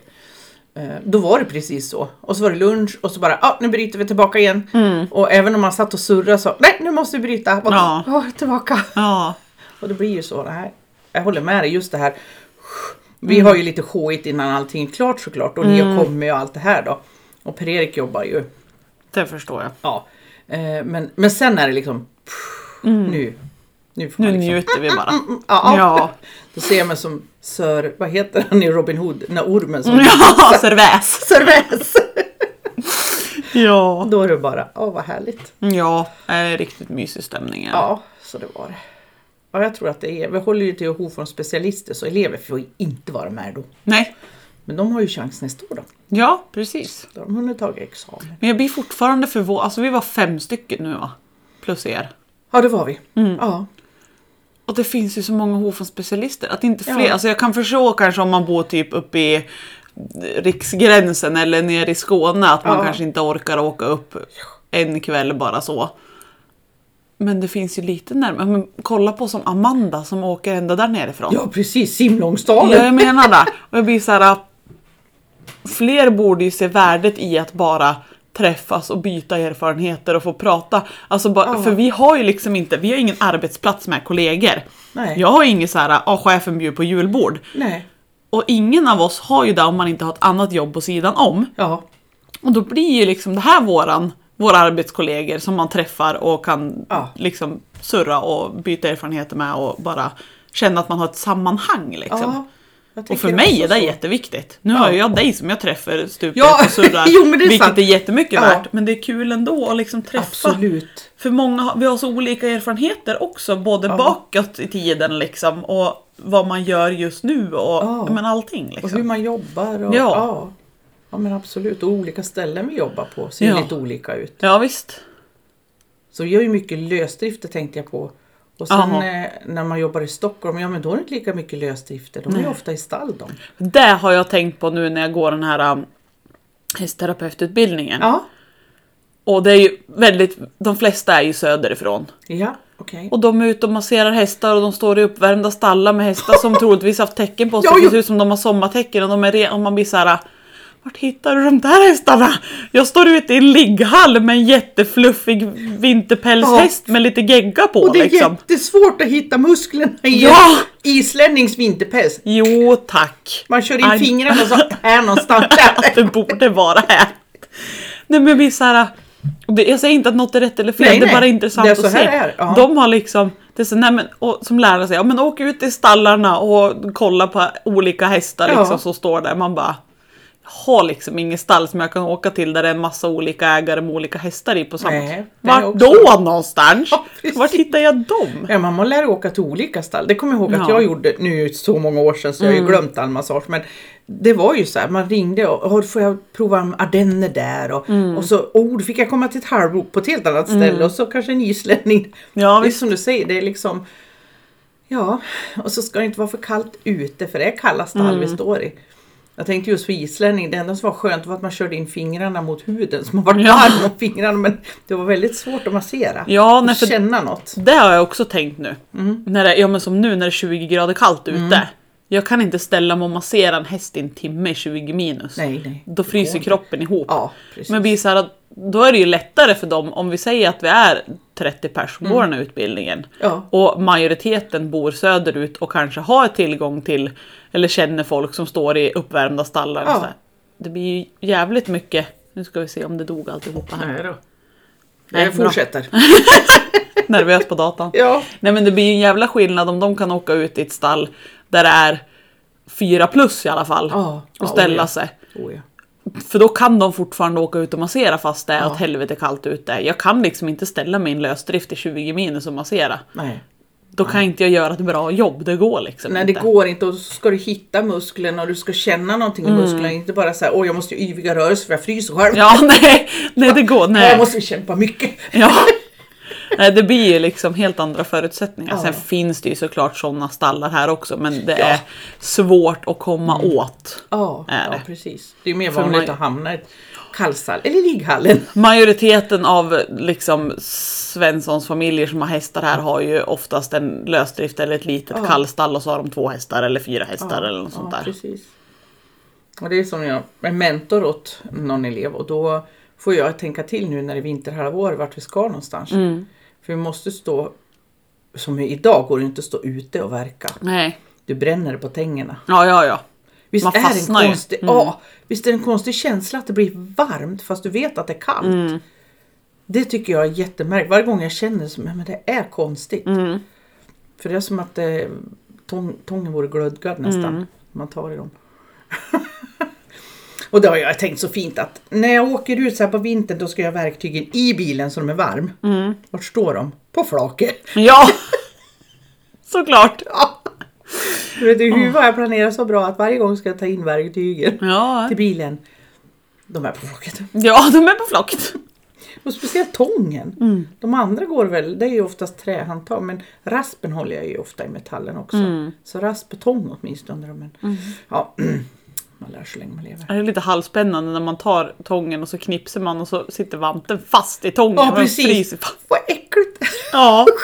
[SPEAKER 1] Eh, Då var det precis så. Och så var det lunch och så bara, ja nu bryter vi tillbaka igen. Och även om man satt och surrade så, nej nu måste vi bryta. Och,
[SPEAKER 2] Ja.
[SPEAKER 1] ja. tillbaka.
[SPEAKER 2] Ja,
[SPEAKER 1] Och det blir ju så. Nej, jag håller med dig, just det här. Vi har ju lite skojigt innan allting är klart såklart. Och ni har kommit och allt det här då. Och Per-Erik jobbar ju.
[SPEAKER 2] det förstår jag.
[SPEAKER 1] Ja. Eh, Men, men sen är det liksom, nu. Nu
[SPEAKER 2] Nu
[SPEAKER 1] liksom,
[SPEAKER 2] njuter vi bara.
[SPEAKER 1] Ja.
[SPEAKER 2] Ja,
[SPEAKER 1] Då ser jag mig som Sir, vad heter han i Robin Hood, när ormen som
[SPEAKER 2] ja serväs.
[SPEAKER 1] Sir Väs.
[SPEAKER 2] Ja.
[SPEAKER 1] Då är det bara, åh vad härligt.
[SPEAKER 2] Ja, är riktigt mysig stämning. är det.
[SPEAKER 1] Ja, så det var det. Ja, jag tror att det är, vi håller ju till att från specialister så elever får ju inte vara med då.
[SPEAKER 2] Nej,
[SPEAKER 1] Men de har ju chans nästa år då.
[SPEAKER 2] ja precis.
[SPEAKER 1] Då har de hunnit tagit examen.
[SPEAKER 2] Men jag blir fortfarande förvånad. Alltså vi var fem stycken nu va? Plus er.
[SPEAKER 1] Ja, det var vi. Ja,
[SPEAKER 2] Och det finns ju så många hovfondsspecialister. Att inte fler,
[SPEAKER 1] Ja.
[SPEAKER 2] alltså jag kan förstå kanske om man bor typ uppe i riksgränsen eller nere i Skåne att man
[SPEAKER 1] Ja.
[SPEAKER 2] kanske inte orkar åka upp en kväll bara så. Men det finns ju lite närmare. Men kolla på som Amanda som åker ända där nerifrån.
[SPEAKER 1] ja precis. Simlångsdalen.
[SPEAKER 2] Ja, jag menar det. Och jag blir så här. Fler borde ju se värdet i att bara träffas och byta erfarenheter och få prata. Alltså bara,
[SPEAKER 1] Ja.
[SPEAKER 2] För vi har ju liksom inte, vi har ingen arbetsplats med kollegor.
[SPEAKER 1] Nej.
[SPEAKER 2] Jag har inget så här, ah, chefen bjuder på julbord.
[SPEAKER 1] Nej.
[SPEAKER 2] Och ingen av oss har ju det om man inte har ett annat jobb på sidan om.
[SPEAKER 1] Ja.
[SPEAKER 2] Och då blir ju liksom det här våran, våra arbetskollegor som man träffar och kan
[SPEAKER 1] Ja.
[SPEAKER 2] liksom surra och byta erfarenheter med och bara känna att man har ett sammanhang liksom.
[SPEAKER 1] ja.
[SPEAKER 2] Och för mig är det
[SPEAKER 1] så.
[SPEAKER 2] jätteviktigt. Nu
[SPEAKER 1] Ja.
[SPEAKER 2] har jag dig som jag träffar stup
[SPEAKER 1] Ja,
[SPEAKER 2] och surrar.
[SPEAKER 1] jo, men det är
[SPEAKER 2] vilket
[SPEAKER 1] sant.
[SPEAKER 2] är jättemycket
[SPEAKER 1] Ja.
[SPEAKER 2] värt. Men det är kul ändå att liksom träffa.
[SPEAKER 1] Absolut.
[SPEAKER 2] För många, vi har så olika erfarenheter också. Både
[SPEAKER 1] Ja.
[SPEAKER 2] bakåt i tiden liksom och vad man gör just nu och
[SPEAKER 1] Ja.
[SPEAKER 2] men allting.
[SPEAKER 1] Och hur
[SPEAKER 2] Liksom.
[SPEAKER 1] man jobbar. Och,
[SPEAKER 2] Ja.
[SPEAKER 1] ja. men absolut. Och olika ställen vi jobbar på ser lite olika ut.
[SPEAKER 2] Ja visst.
[SPEAKER 1] Så vi gör ju mycket lösdrifter tänkte jag på. Och sen eh, när man jobbar i Stockholm, ja men då är det inte lika mycket lösdrifter. De är ju ofta i stall de.
[SPEAKER 2] Det har jag tänkt på nu när jag går den här um, hästterapeututbildningen.
[SPEAKER 1] Ja,
[SPEAKER 2] Och det är ju väldigt, de flesta är ju söderifrån.
[SPEAKER 1] ja okej.
[SPEAKER 2] Och de är ute och masserar hästar och de står i uppvärmda stallar med hästar som troligtvis haft tecken på sig.
[SPEAKER 1] Ja,
[SPEAKER 2] Det
[SPEAKER 1] ja.
[SPEAKER 2] ser ut som de har sommartecken och de är re- och man blir så här. Vart hittar du de där hästarna? Jag står ute i en ligghall med en jättefluffig vinterpälshäst med lite gegga på
[SPEAKER 1] Och det är
[SPEAKER 2] liksom.
[SPEAKER 1] jättesvårt att hitta musklerna i
[SPEAKER 2] Ja!
[SPEAKER 1] en islännings vinterpäls.
[SPEAKER 2] Jo tack.
[SPEAKER 1] Man kör in
[SPEAKER 2] Aj.
[SPEAKER 1] fingrarna och så här någonstans.
[SPEAKER 2] Det borde vara här. Nej men jag blir så här. och det- Jag säger inte att något är rätt eller fel,
[SPEAKER 1] Nej,
[SPEAKER 2] det är
[SPEAKER 1] nej.
[SPEAKER 2] bara intressant
[SPEAKER 1] Det är
[SPEAKER 2] att
[SPEAKER 1] så här
[SPEAKER 2] se.
[SPEAKER 1] är, ja.
[SPEAKER 2] De har liksom, det är så, nej, men, och, som lärare säger, ja, men åk ut i stallarna och kolla på olika hästar
[SPEAKER 1] Ja.
[SPEAKER 2] liksom, som står där. Man bara, har liksom ingen stall som jag kan åka till där det är en massa olika ägare med olika hästar i på samma.
[SPEAKER 1] Nej,
[SPEAKER 2] Vart
[SPEAKER 1] också-
[SPEAKER 2] då någonstans?
[SPEAKER 1] Ja, precis.
[SPEAKER 2] Vart hittar jag dem?
[SPEAKER 1] Ja, man må lära åka till olika stall. Det kommer jag ihåg att
[SPEAKER 2] Ja.
[SPEAKER 1] jag gjorde nu så många år sedan så jag har ju glömt all massage. Men det var ju så här, man ringde och "Åh, får jag prova ardenner där? Och, och så oh, fick jag komma till ett halvrop på ett helt annat ställe och så kanske en islänning.
[SPEAKER 2] Ja,
[SPEAKER 1] det är som du säger, det är liksom Ja, och så ska det inte vara för kallt ute för det är kalla stall vi står i. Jag tänkte just för islänning, det enda som var skönt var att man körde in fingrarna mot huden så man var
[SPEAKER 2] Ja.
[SPEAKER 1] varm om fingrarna men det var väldigt svårt att massera.
[SPEAKER 2] Ja,
[SPEAKER 1] och
[SPEAKER 2] nej, för-
[SPEAKER 1] känna något.
[SPEAKER 2] Det har jag också tänkt nu.
[SPEAKER 1] Mm.
[SPEAKER 2] När det, ja men som nu när det är 20 grader kallt ute. Jag kan inte ställa mig och massera en häst i en timme i 20 minus.
[SPEAKER 1] Nej, nej.
[SPEAKER 2] Då fryser kroppen ihop.
[SPEAKER 1] Ja.
[SPEAKER 2] Men blir så här att, då är det ju lättare för dem om vi säger att vi är 30 pers som går den här utbildningen.
[SPEAKER 1] Mm. Ja.
[SPEAKER 2] Och majoriteten bor söderut och kanske har tillgång till eller känner folk som står i uppvärmda stallar. och
[SPEAKER 1] Ja.
[SPEAKER 2] så här. det blir ju jävligt mycket. Nu ska vi se om det dog alltihopa här.
[SPEAKER 1] Nej då.
[SPEAKER 2] Nej,
[SPEAKER 1] Jag fortsätter.
[SPEAKER 2] Nervös på datan.
[SPEAKER 1] Ja.
[SPEAKER 2] Nej men det blir ju en jävla skillnad om de kan åka ut i ett stall där det är fyra plus i alla fall.
[SPEAKER 1] Ja.
[SPEAKER 2] och ställa
[SPEAKER 1] oh ja.
[SPEAKER 2] sig.
[SPEAKER 1] Oh, ja.
[SPEAKER 2] För då kan de fortfarande åka ut och massera fast det är
[SPEAKER 1] Ja.
[SPEAKER 2] åt helvete kallt ute. Jag kan liksom inte ställa mig i en lösdrift i 20 minus och massera.
[SPEAKER 1] Nej.
[SPEAKER 2] Då kan inte jag göra ett bra jobb, det går liksom
[SPEAKER 1] Nej det
[SPEAKER 2] inte.
[SPEAKER 1] går inte och så ska du hitta musklerna och du ska känna någonting i musklerna. Inte bara säga åh jag måste göra yviga rörelser för jag fryser själv.
[SPEAKER 2] Mm. Ja, nej, nej det går,
[SPEAKER 1] Här
[SPEAKER 2] nej.
[SPEAKER 1] måste kämpa mycket.
[SPEAKER 2] Ja. Nej, det blir ju liksom helt andra förutsättningar.
[SPEAKER 1] Ja.
[SPEAKER 2] Sen finns det ju såklart sådana stallar här också, men det
[SPEAKER 1] Ja.
[SPEAKER 2] är svårt att komma åt.
[SPEAKER 1] Ja, ja
[SPEAKER 2] det.
[SPEAKER 1] precis. Det är mer
[SPEAKER 2] För
[SPEAKER 1] vanligt
[SPEAKER 2] man-
[SPEAKER 1] att hamna i ett kallstall eller ligghallen.
[SPEAKER 2] Majoriteten av liksom Svenssons familjer som har hästar här har ju oftast en lösdrift eller ett litet
[SPEAKER 1] Ja.
[SPEAKER 2] kallstall och så har de två hästar eller fyra hästar eller något sånt
[SPEAKER 1] ja,
[SPEAKER 2] där.
[SPEAKER 1] Precis. Och det är som jag är mentor åt någon elev och då får jag tänka till nu när det är vinterhalvår vart vi ska någonstans.
[SPEAKER 2] Mm.
[SPEAKER 1] För vi måste stå, som idag går det inte att stå ute och verka.
[SPEAKER 2] Nej,
[SPEAKER 1] Du bränner på tängerna.
[SPEAKER 2] ja ja ja.
[SPEAKER 1] Visst
[SPEAKER 2] Man
[SPEAKER 1] är, det en
[SPEAKER 2] fastnar
[SPEAKER 1] konstig,
[SPEAKER 2] Mm.
[SPEAKER 1] ja, visst är det en konstig känsla att det blir varmt fast du vet att det är kallt.
[SPEAKER 2] Mm.
[SPEAKER 1] Det tycker jag är jättemärkligt. Varje gång jag känner det som men det är konstigt.
[SPEAKER 2] Mm.
[SPEAKER 1] För det är som att eh, tång, tången vore glödgad nästan.
[SPEAKER 2] Mm.
[SPEAKER 1] Man tar i dem. Och det har jag tänkt så fint att när jag åker ut så här på vintern då ska jag ha verktygen i bilen så de är varm.
[SPEAKER 2] Mm.
[SPEAKER 1] Vart står de? På flaket.
[SPEAKER 2] Ja! Såklart!
[SPEAKER 1] Ja. Du vet, I huvudet har jag planerat så bra att varje gång ska jag ta in verktygen
[SPEAKER 2] Ja,
[SPEAKER 1] till bilen. De är på flaket.
[SPEAKER 2] ja de är på flock.
[SPEAKER 1] Och speciellt tången.
[SPEAKER 2] Mm.
[SPEAKER 1] De andra går väl, det är ju oftast trähandtag men raspen håller jag ju ofta i metallen också.
[SPEAKER 2] Mm.
[SPEAKER 1] Så rasp och tång åtminstone. Men, ja, man lär sig så länge man lever.
[SPEAKER 2] Det är lite halvspännande när man tar tången och så knipser man och så sitter vanten fast i tången.
[SPEAKER 1] Ja
[SPEAKER 2] och
[SPEAKER 1] precis.
[SPEAKER 2] fryser fast.
[SPEAKER 1] Vad äckligt!
[SPEAKER 2] Ja.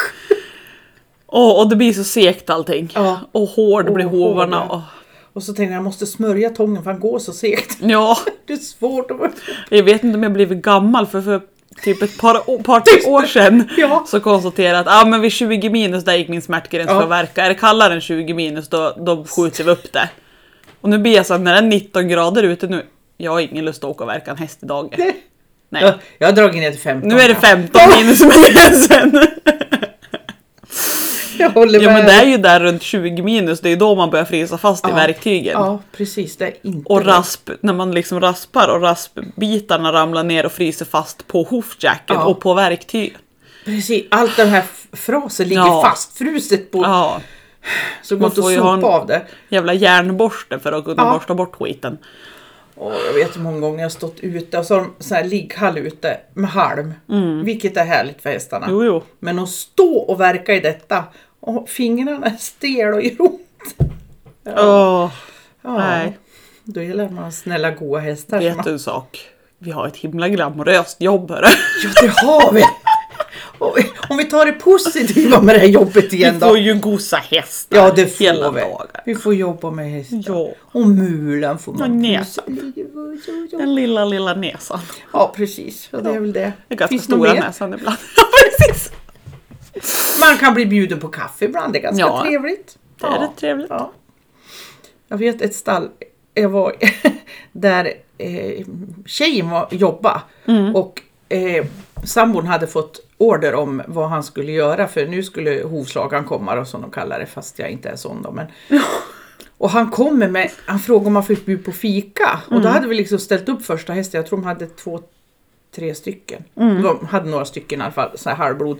[SPEAKER 2] Och, och det blir så segt allting.
[SPEAKER 1] Ja.
[SPEAKER 2] Och hård blir hovarna. Och,
[SPEAKER 1] Och så tänkte jag jag måste smörja tången för han går så segt.
[SPEAKER 2] ja,
[SPEAKER 1] Det är svårt att...
[SPEAKER 2] jag vet inte om jag blivit gammal för, för typ ett par, par tre år sedan
[SPEAKER 1] Ja.
[SPEAKER 2] så konstaterade jag att ah, men vid 20 minus där gick min smärtgräns
[SPEAKER 1] Ja.
[SPEAKER 2] för att verka. Är det kallare än 20 minus då, då skjuter vi upp det. Och nu blir jag så att när det är 19 grader ute nu, jag har ingen lust att åka och verka en häst idag. Nej.
[SPEAKER 1] Jag, jag har dragit ner till 15.
[SPEAKER 2] Nu är det 15 minus som är gränsen.
[SPEAKER 1] Jag håller
[SPEAKER 2] Ja
[SPEAKER 1] med.
[SPEAKER 2] men det är ju där runt 20 minus, det är då man börjar frysa fast i
[SPEAKER 1] Ja.
[SPEAKER 2] verktygen.
[SPEAKER 1] Ja precis, det är inte
[SPEAKER 2] Och rasp, när man liksom raspar och raspbitarna ramlar ner och fryser fast på hoofjacken
[SPEAKER 1] Ja.
[SPEAKER 2] och på verktyg.
[SPEAKER 1] Precis, allt den här frasen ligger
[SPEAKER 2] Ja.
[SPEAKER 1] fastfruset på
[SPEAKER 2] Ja,
[SPEAKER 1] så går inte att sopa
[SPEAKER 2] en-
[SPEAKER 1] av det.
[SPEAKER 2] jävla järnborste för att kunna
[SPEAKER 1] Ja.
[SPEAKER 2] borsta bort skiten.
[SPEAKER 1] Och jag vet hur många gånger jag har stått ute och så har de sån här ligghall ute med halm. Vilket är härligt för hästarna.
[SPEAKER 2] Mm. Jo, jo.
[SPEAKER 1] Men att stå och verka i detta och fingrarna är stel och gör ont.
[SPEAKER 2] Åh,
[SPEAKER 1] Ja,
[SPEAKER 2] nej.
[SPEAKER 1] Då gäller man snälla goa hästar.
[SPEAKER 2] Vet du en sak? Vi har ett himla glamoröst jobb hörru.
[SPEAKER 1] Ja det har vi! Och Om vi tar det positiva med det här jobbet igen
[SPEAKER 2] Vi
[SPEAKER 1] då.
[SPEAKER 2] får ju gosa hästar
[SPEAKER 1] Ja det får
[SPEAKER 2] hela
[SPEAKER 1] vi.
[SPEAKER 2] dagar.
[SPEAKER 1] Vi får jobba med hästar.
[SPEAKER 2] Ja,
[SPEAKER 1] Och mulan får
[SPEAKER 2] Och
[SPEAKER 1] man
[SPEAKER 2] näsan. den lilla, lilla näsan.
[SPEAKER 1] Ja precis, och det är väl det.
[SPEAKER 2] Är ganska
[SPEAKER 1] Finns
[SPEAKER 2] stora näsan ibland. Ja, precis.
[SPEAKER 1] Man kan bli bjuden på kaffe ibland, det är ganska
[SPEAKER 2] Ja,
[SPEAKER 1] trevligt.
[SPEAKER 2] Det är rätt trevligt.
[SPEAKER 1] Ja. Jag vet ett stall jag var där eh, tjejen var, jobba
[SPEAKER 2] Mm.
[SPEAKER 1] och eh, sambon hade fått order om vad han skulle göra för nu skulle hovslagaren komma och som de kallar det fast jag inte är sån då. Men... Och han kommer med, han frågade om man fick bjuda på fika och
[SPEAKER 2] Mm.
[SPEAKER 1] då hade vi liksom ställt upp första hästen, jag tror de hade två, tre stycken.
[SPEAKER 2] Mm.
[SPEAKER 1] De hade några stycken i alla fall, så här halvblod.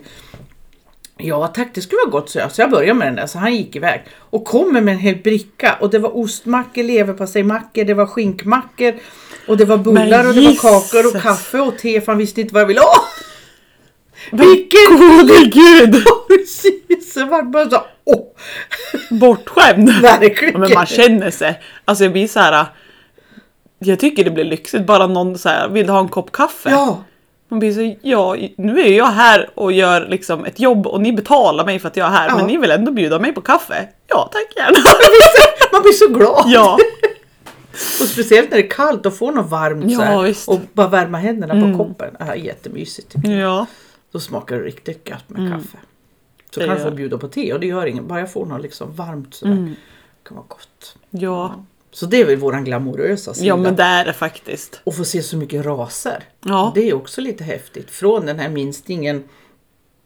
[SPEAKER 1] Ja tack, det skulle vara gott så jag. Så jag började med den där, så han gick iväg. Och kommer med en hel bricka och det var ostmackor, leverpastejmackor, det var skinkmackor. Och det var bullar och det var kakor och kaffe och te för han visste inte vad jag ville ha. Vilken
[SPEAKER 2] Gode gud!
[SPEAKER 1] Precis, jag vart bara så åh,
[SPEAKER 2] Bortskämd.
[SPEAKER 1] verkligen.
[SPEAKER 2] Men man känner sig, alltså jag blir så här. Jag tycker det blir lyxigt bara någon så här, vill du ha en kopp kaffe?
[SPEAKER 1] Ja,
[SPEAKER 2] Man blir så, ja nu är jag här och gör liksom ett jobb och ni betalar mig för att jag är här
[SPEAKER 1] Ja.
[SPEAKER 2] men ni vill ändå bjuda mig på kaffe? Ja tack gärna.
[SPEAKER 1] man blir så glad.
[SPEAKER 2] ja.
[SPEAKER 1] Och speciellt när det är kallt och får något varmt
[SPEAKER 2] Ja,
[SPEAKER 1] så här.
[SPEAKER 2] Mm.
[SPEAKER 1] och bara värma händerna på koppen. Ja, jättemysigt. tycker jag.
[SPEAKER 2] ja.
[SPEAKER 1] Då smakar det riktigt gott med kaffe. Så
[SPEAKER 2] Mm. Det
[SPEAKER 1] kan jag få bjuda på te och det gör inget. Bara jag får något liksom varmt sådär.
[SPEAKER 2] Mm.
[SPEAKER 1] Det kan vara gott.
[SPEAKER 2] Ja.
[SPEAKER 1] Så det är väl våran glamorösa sida.
[SPEAKER 2] Ja men det är det faktiskt.
[SPEAKER 1] Och få se så mycket raser.
[SPEAKER 2] Ja.
[SPEAKER 1] Det är också lite häftigt. Från den här minstingen,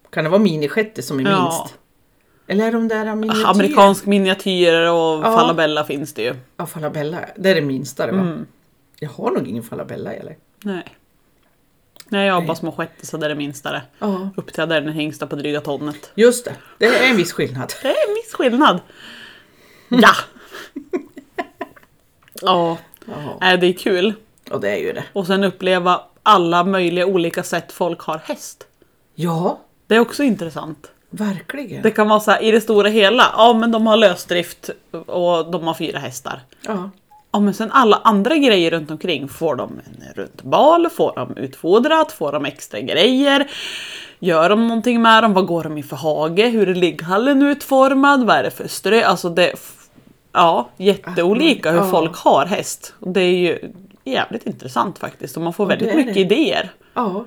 [SPEAKER 1] kan det vara minishetty som är
[SPEAKER 2] Ja.
[SPEAKER 1] minst? Eller är de där miniatyr?
[SPEAKER 2] Amerikansk miniatyr och
[SPEAKER 1] Ja.
[SPEAKER 2] falabella finns det ju.
[SPEAKER 1] Ja, falabella. Det är det minsta det va?
[SPEAKER 2] Mm.
[SPEAKER 1] Jag har nog ingen falabella eller?
[SPEAKER 2] Nej. Nej jag har bara små shettisar det är minstare.
[SPEAKER 1] Ja.
[SPEAKER 2] Upp till den hängsta på dryga tonnet.
[SPEAKER 1] Just det, det är en viss skillnad.
[SPEAKER 2] Det är en viss skillnad. Ja! Ja,
[SPEAKER 1] Ja,
[SPEAKER 2] Nej, det är kul.
[SPEAKER 1] och det är ju det.
[SPEAKER 2] Och sen uppleva alla möjliga olika sätt folk har häst.
[SPEAKER 1] Ja,
[SPEAKER 2] Det är också intressant.
[SPEAKER 1] verkligen.
[SPEAKER 2] Det kan vara så här, i det stora hela, ja men de har lösdrift och de har fyra hästar.
[SPEAKER 1] Ja.
[SPEAKER 2] Ja men sen alla andra grejer runt omkring. Får de en runt bal? Får de utfodrat? Får de extra grejer? Gör de någonting med dem? Vad går de i för hage? Hur är ligghallen utformad? Vad är det för strö? Alltså det... Ja, jätteolika hur
[SPEAKER 1] Ja.
[SPEAKER 2] folk har häst. Det är ju jävligt intressant faktiskt och man får väldigt mycket
[SPEAKER 1] det.
[SPEAKER 2] idéer.
[SPEAKER 1] ja,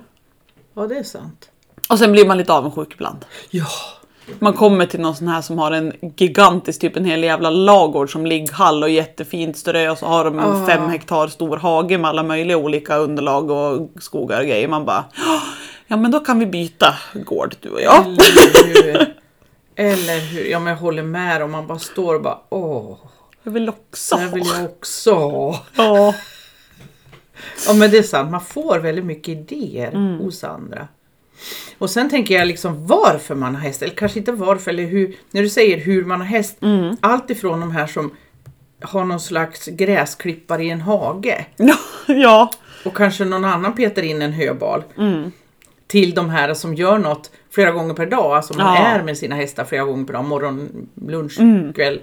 [SPEAKER 1] ja det är sant.
[SPEAKER 2] Och sen blir man lite avundsjuk ibland.
[SPEAKER 1] Ja,
[SPEAKER 2] Man kommer till någon sån här som har en gigantisk, typ en hel jävla lagård som ligghall och jättefint strö och så har de en
[SPEAKER 1] Ja.
[SPEAKER 2] fem hektar stor hage med alla möjliga olika underlag och skogar och grejer. Man bara, "Ja, men då kan vi byta gård du och jag.
[SPEAKER 1] eller hur? Eller hur? Ja, men jag håller med om man bara står och bara åh,
[SPEAKER 2] Jag vill också
[SPEAKER 1] här vill
[SPEAKER 2] ha.
[SPEAKER 1] jag också ha.
[SPEAKER 2] Ja.
[SPEAKER 1] Ja men det är sant, man får väldigt mycket idéer
[SPEAKER 2] Mm.
[SPEAKER 1] hos andra. Och sen tänker jag liksom varför man har häst, eller kanske inte varför, eller hur, när du säger hur man har häst.
[SPEAKER 2] Mm.
[SPEAKER 1] Allt ifrån de här som har någon slags gräsklippare i en hage
[SPEAKER 2] ja.
[SPEAKER 1] och kanske någon annan petar in en höbal.
[SPEAKER 2] Mm.
[SPEAKER 1] Till de här som gör något flera gånger per dag, alltså man
[SPEAKER 2] Ja.
[SPEAKER 1] är med sina hästar flera gånger per dag, morgon, lunch,
[SPEAKER 2] Mm.
[SPEAKER 1] kväll.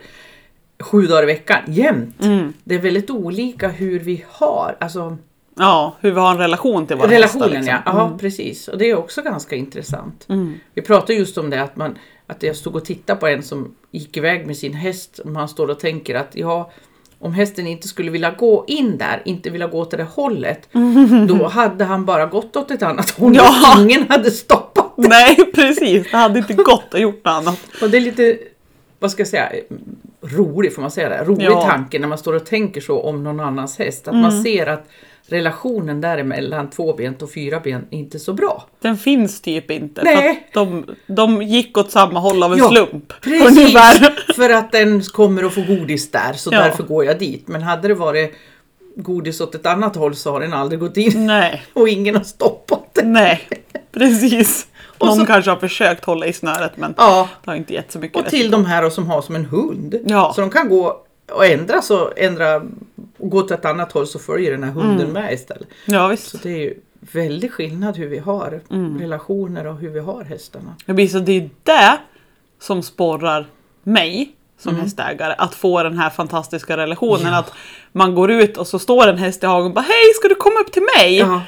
[SPEAKER 1] Sju dagar i veckan, jämt. Det är väldigt olika hur vi har, alltså
[SPEAKER 2] ja, hur vi har en relation till våra
[SPEAKER 1] Relationen
[SPEAKER 2] hästar. liksom.
[SPEAKER 1] ja, ja precis. Och det är också ganska intressant. Vi pratade just om det att, man, att jag stod och tittade på en som gick iväg med sin häst. Man står och tänker att ja, om hästen inte skulle vilja gå in där, inte vilja gå åt det hållet, då hade han bara gått åt ett annat håll
[SPEAKER 2] Ja.
[SPEAKER 1] och ingen hade stoppat.
[SPEAKER 2] Nej precis, det hade inte gått att gjort något annat.
[SPEAKER 1] Och det är lite, vad ska jag säga, rolig, får man säga det? Rolig
[SPEAKER 2] Ja.
[SPEAKER 1] tanke när man står och tänker så om någon annans häst. Att man ser att relationen däremellan tvåbent och fyrabent inte så bra.
[SPEAKER 2] Den finns typ inte.
[SPEAKER 1] Nej.
[SPEAKER 2] De, de gick åt samma håll av en
[SPEAKER 1] Ja,
[SPEAKER 2] slump.
[SPEAKER 1] Precis,
[SPEAKER 2] Ungefär.
[SPEAKER 1] för att den kommer att få godis där så
[SPEAKER 2] Ja.
[SPEAKER 1] därför går jag dit. Men hade det varit godis åt ett annat håll så har den aldrig gått in
[SPEAKER 2] Nej,
[SPEAKER 1] och ingen har stoppat den.
[SPEAKER 2] nej, precis.
[SPEAKER 1] Och
[SPEAKER 2] Någon
[SPEAKER 1] så-
[SPEAKER 2] kanske har försökt hålla i snöret men
[SPEAKER 1] Ja,
[SPEAKER 2] det har inte gett så mycket
[SPEAKER 1] och till de här som har som en hund.
[SPEAKER 2] Ja.
[SPEAKER 1] Så de kan gå och ändra så ändra och gå åt ett annat håll så följer den här hunden
[SPEAKER 2] Mm.
[SPEAKER 1] med istället.
[SPEAKER 2] Ja
[SPEAKER 1] Så
[SPEAKER 2] visst.
[SPEAKER 1] det är ju väldigt skillnad hur vi har
[SPEAKER 2] Mm.
[SPEAKER 1] relationer och hur vi har hästarna.
[SPEAKER 2] Det blir så det är det som sporrar mig som
[SPEAKER 1] Mm.
[SPEAKER 2] hästägare att få den här fantastiska relationen. Att man går ut och så står en häst i hagen och bara Hej ska du komma upp till mig?
[SPEAKER 1] Ja.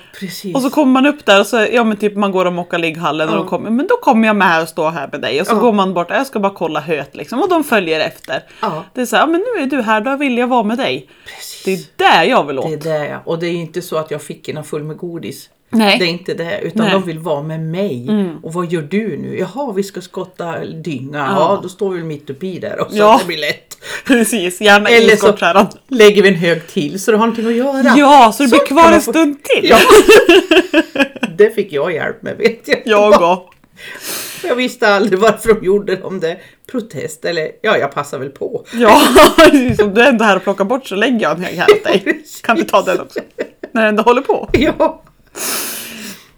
[SPEAKER 2] Och så kommer man upp där och så, ja men typ man går och mockar ligghallen och
[SPEAKER 1] Ja.
[SPEAKER 2] de kommer, men då kommer jag med här och står här med dig och så
[SPEAKER 1] Ja.
[SPEAKER 2] går man bort, jag ska bara kolla höet liksom och de följer efter.
[SPEAKER 1] Ja.
[SPEAKER 2] Det är så här, ja men nu är du här, då vill jag vara med dig.
[SPEAKER 1] Precis.
[SPEAKER 2] Det är det jag vill åt.
[SPEAKER 1] Det är det ja. Och det är inte så att jag fick en full med godis.
[SPEAKER 2] Nej.
[SPEAKER 1] Det är inte det, utan
[SPEAKER 2] Nej.
[SPEAKER 1] de vill vara med mig. Och vad gör du nu? Jaha, vi ska skotta dynga. Ja, då står vi mitt uppe i där och så
[SPEAKER 2] Ja.
[SPEAKER 1] det blir lätt.
[SPEAKER 2] Precis, gärna
[SPEAKER 1] Eller så lägger vi en hög till så du har någonting att göra.
[SPEAKER 2] Ja, så du blir kvar en stund till.
[SPEAKER 1] Ja. det fick jag hjälp med vet jag.
[SPEAKER 2] Jag och.
[SPEAKER 1] Jag visste aldrig varför de gjorde det, om det protest eller ja, jag passar väl på.
[SPEAKER 2] Ja, om du är ändå här och plockar bort så lägger jag en hög här åt dig. Kan du ta den också? När du ändå håller på.
[SPEAKER 1] Ja.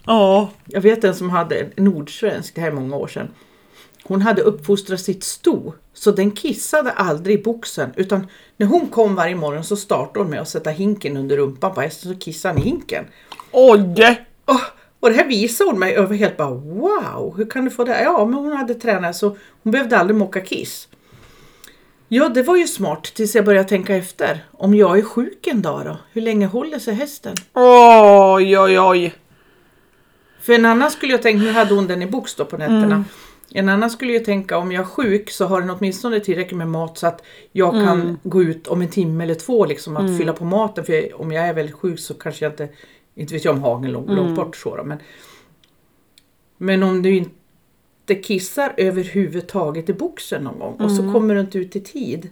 [SPEAKER 2] Ja,
[SPEAKER 1] Jag vet en som hade en nordsvensk, det här är många år sedan. Hon hade uppfostrat sitt sto så den kissade aldrig i boxen utan när hon kom varje morgon så startade hon med att sätta hinken under rumpan på hästen så kissade han i hinken.
[SPEAKER 2] oj!
[SPEAKER 1] Åh, och det här visade hon mig över helt bara wow, hur kan du få det? Ja, men hon hade tränat så hon behövde aldrig mocka kiss. Ja, det var ju smart tills jag började tänka efter. Om jag är sjuk en dag då, hur länge håller sig hästen?
[SPEAKER 2] Oj, oj, oj.
[SPEAKER 1] För en annan skulle jag tänka, nu hade hon den i box då på nätterna. En annan skulle ju tänka om jag är sjuk så har den åtminstone tillräckligt med mat så att jag kan gå ut om en timme eller två liksom att fylla på maten. För jag, om jag är väldigt sjuk så kanske jag inte, inte vet jag om hagen långt, långt bort så då, men, men om du inte kissar överhuvudtaget i boxen någon gång och så kommer du inte ut i tid.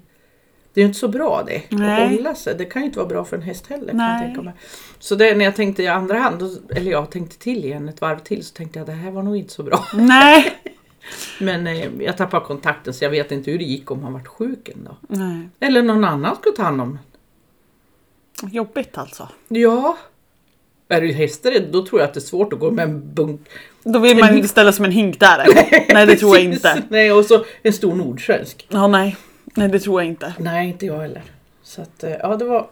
[SPEAKER 1] Det är ju inte så bra det.
[SPEAKER 2] Nej.
[SPEAKER 1] Att hålla sig. Det kan ju inte vara bra för en häst heller. Kan jag tänka mig. Så det, när jag tänkte i andra hand, då, eller jag tänkte till igen ett varv till, så tänkte jag det här var nog inte så bra.
[SPEAKER 2] Nej.
[SPEAKER 1] Men eh, jag tappade kontakten så jag vet inte hur det gick om han var sjuk dag.
[SPEAKER 2] Nej.
[SPEAKER 1] Eller någon annan skulle ta hand om
[SPEAKER 2] Jobbigt alltså.
[SPEAKER 1] Ja. Är du hästar då tror jag att det är svårt att gå med en bunk.
[SPEAKER 2] Då vill man inte ställa som en hink där eller? Nej det tror jag inte.
[SPEAKER 1] Nej, och så en stor nordsvensk.
[SPEAKER 2] Ja nej. Nej det tror jag inte.
[SPEAKER 1] Nej, inte jag heller. Så att, eh, ja, det var...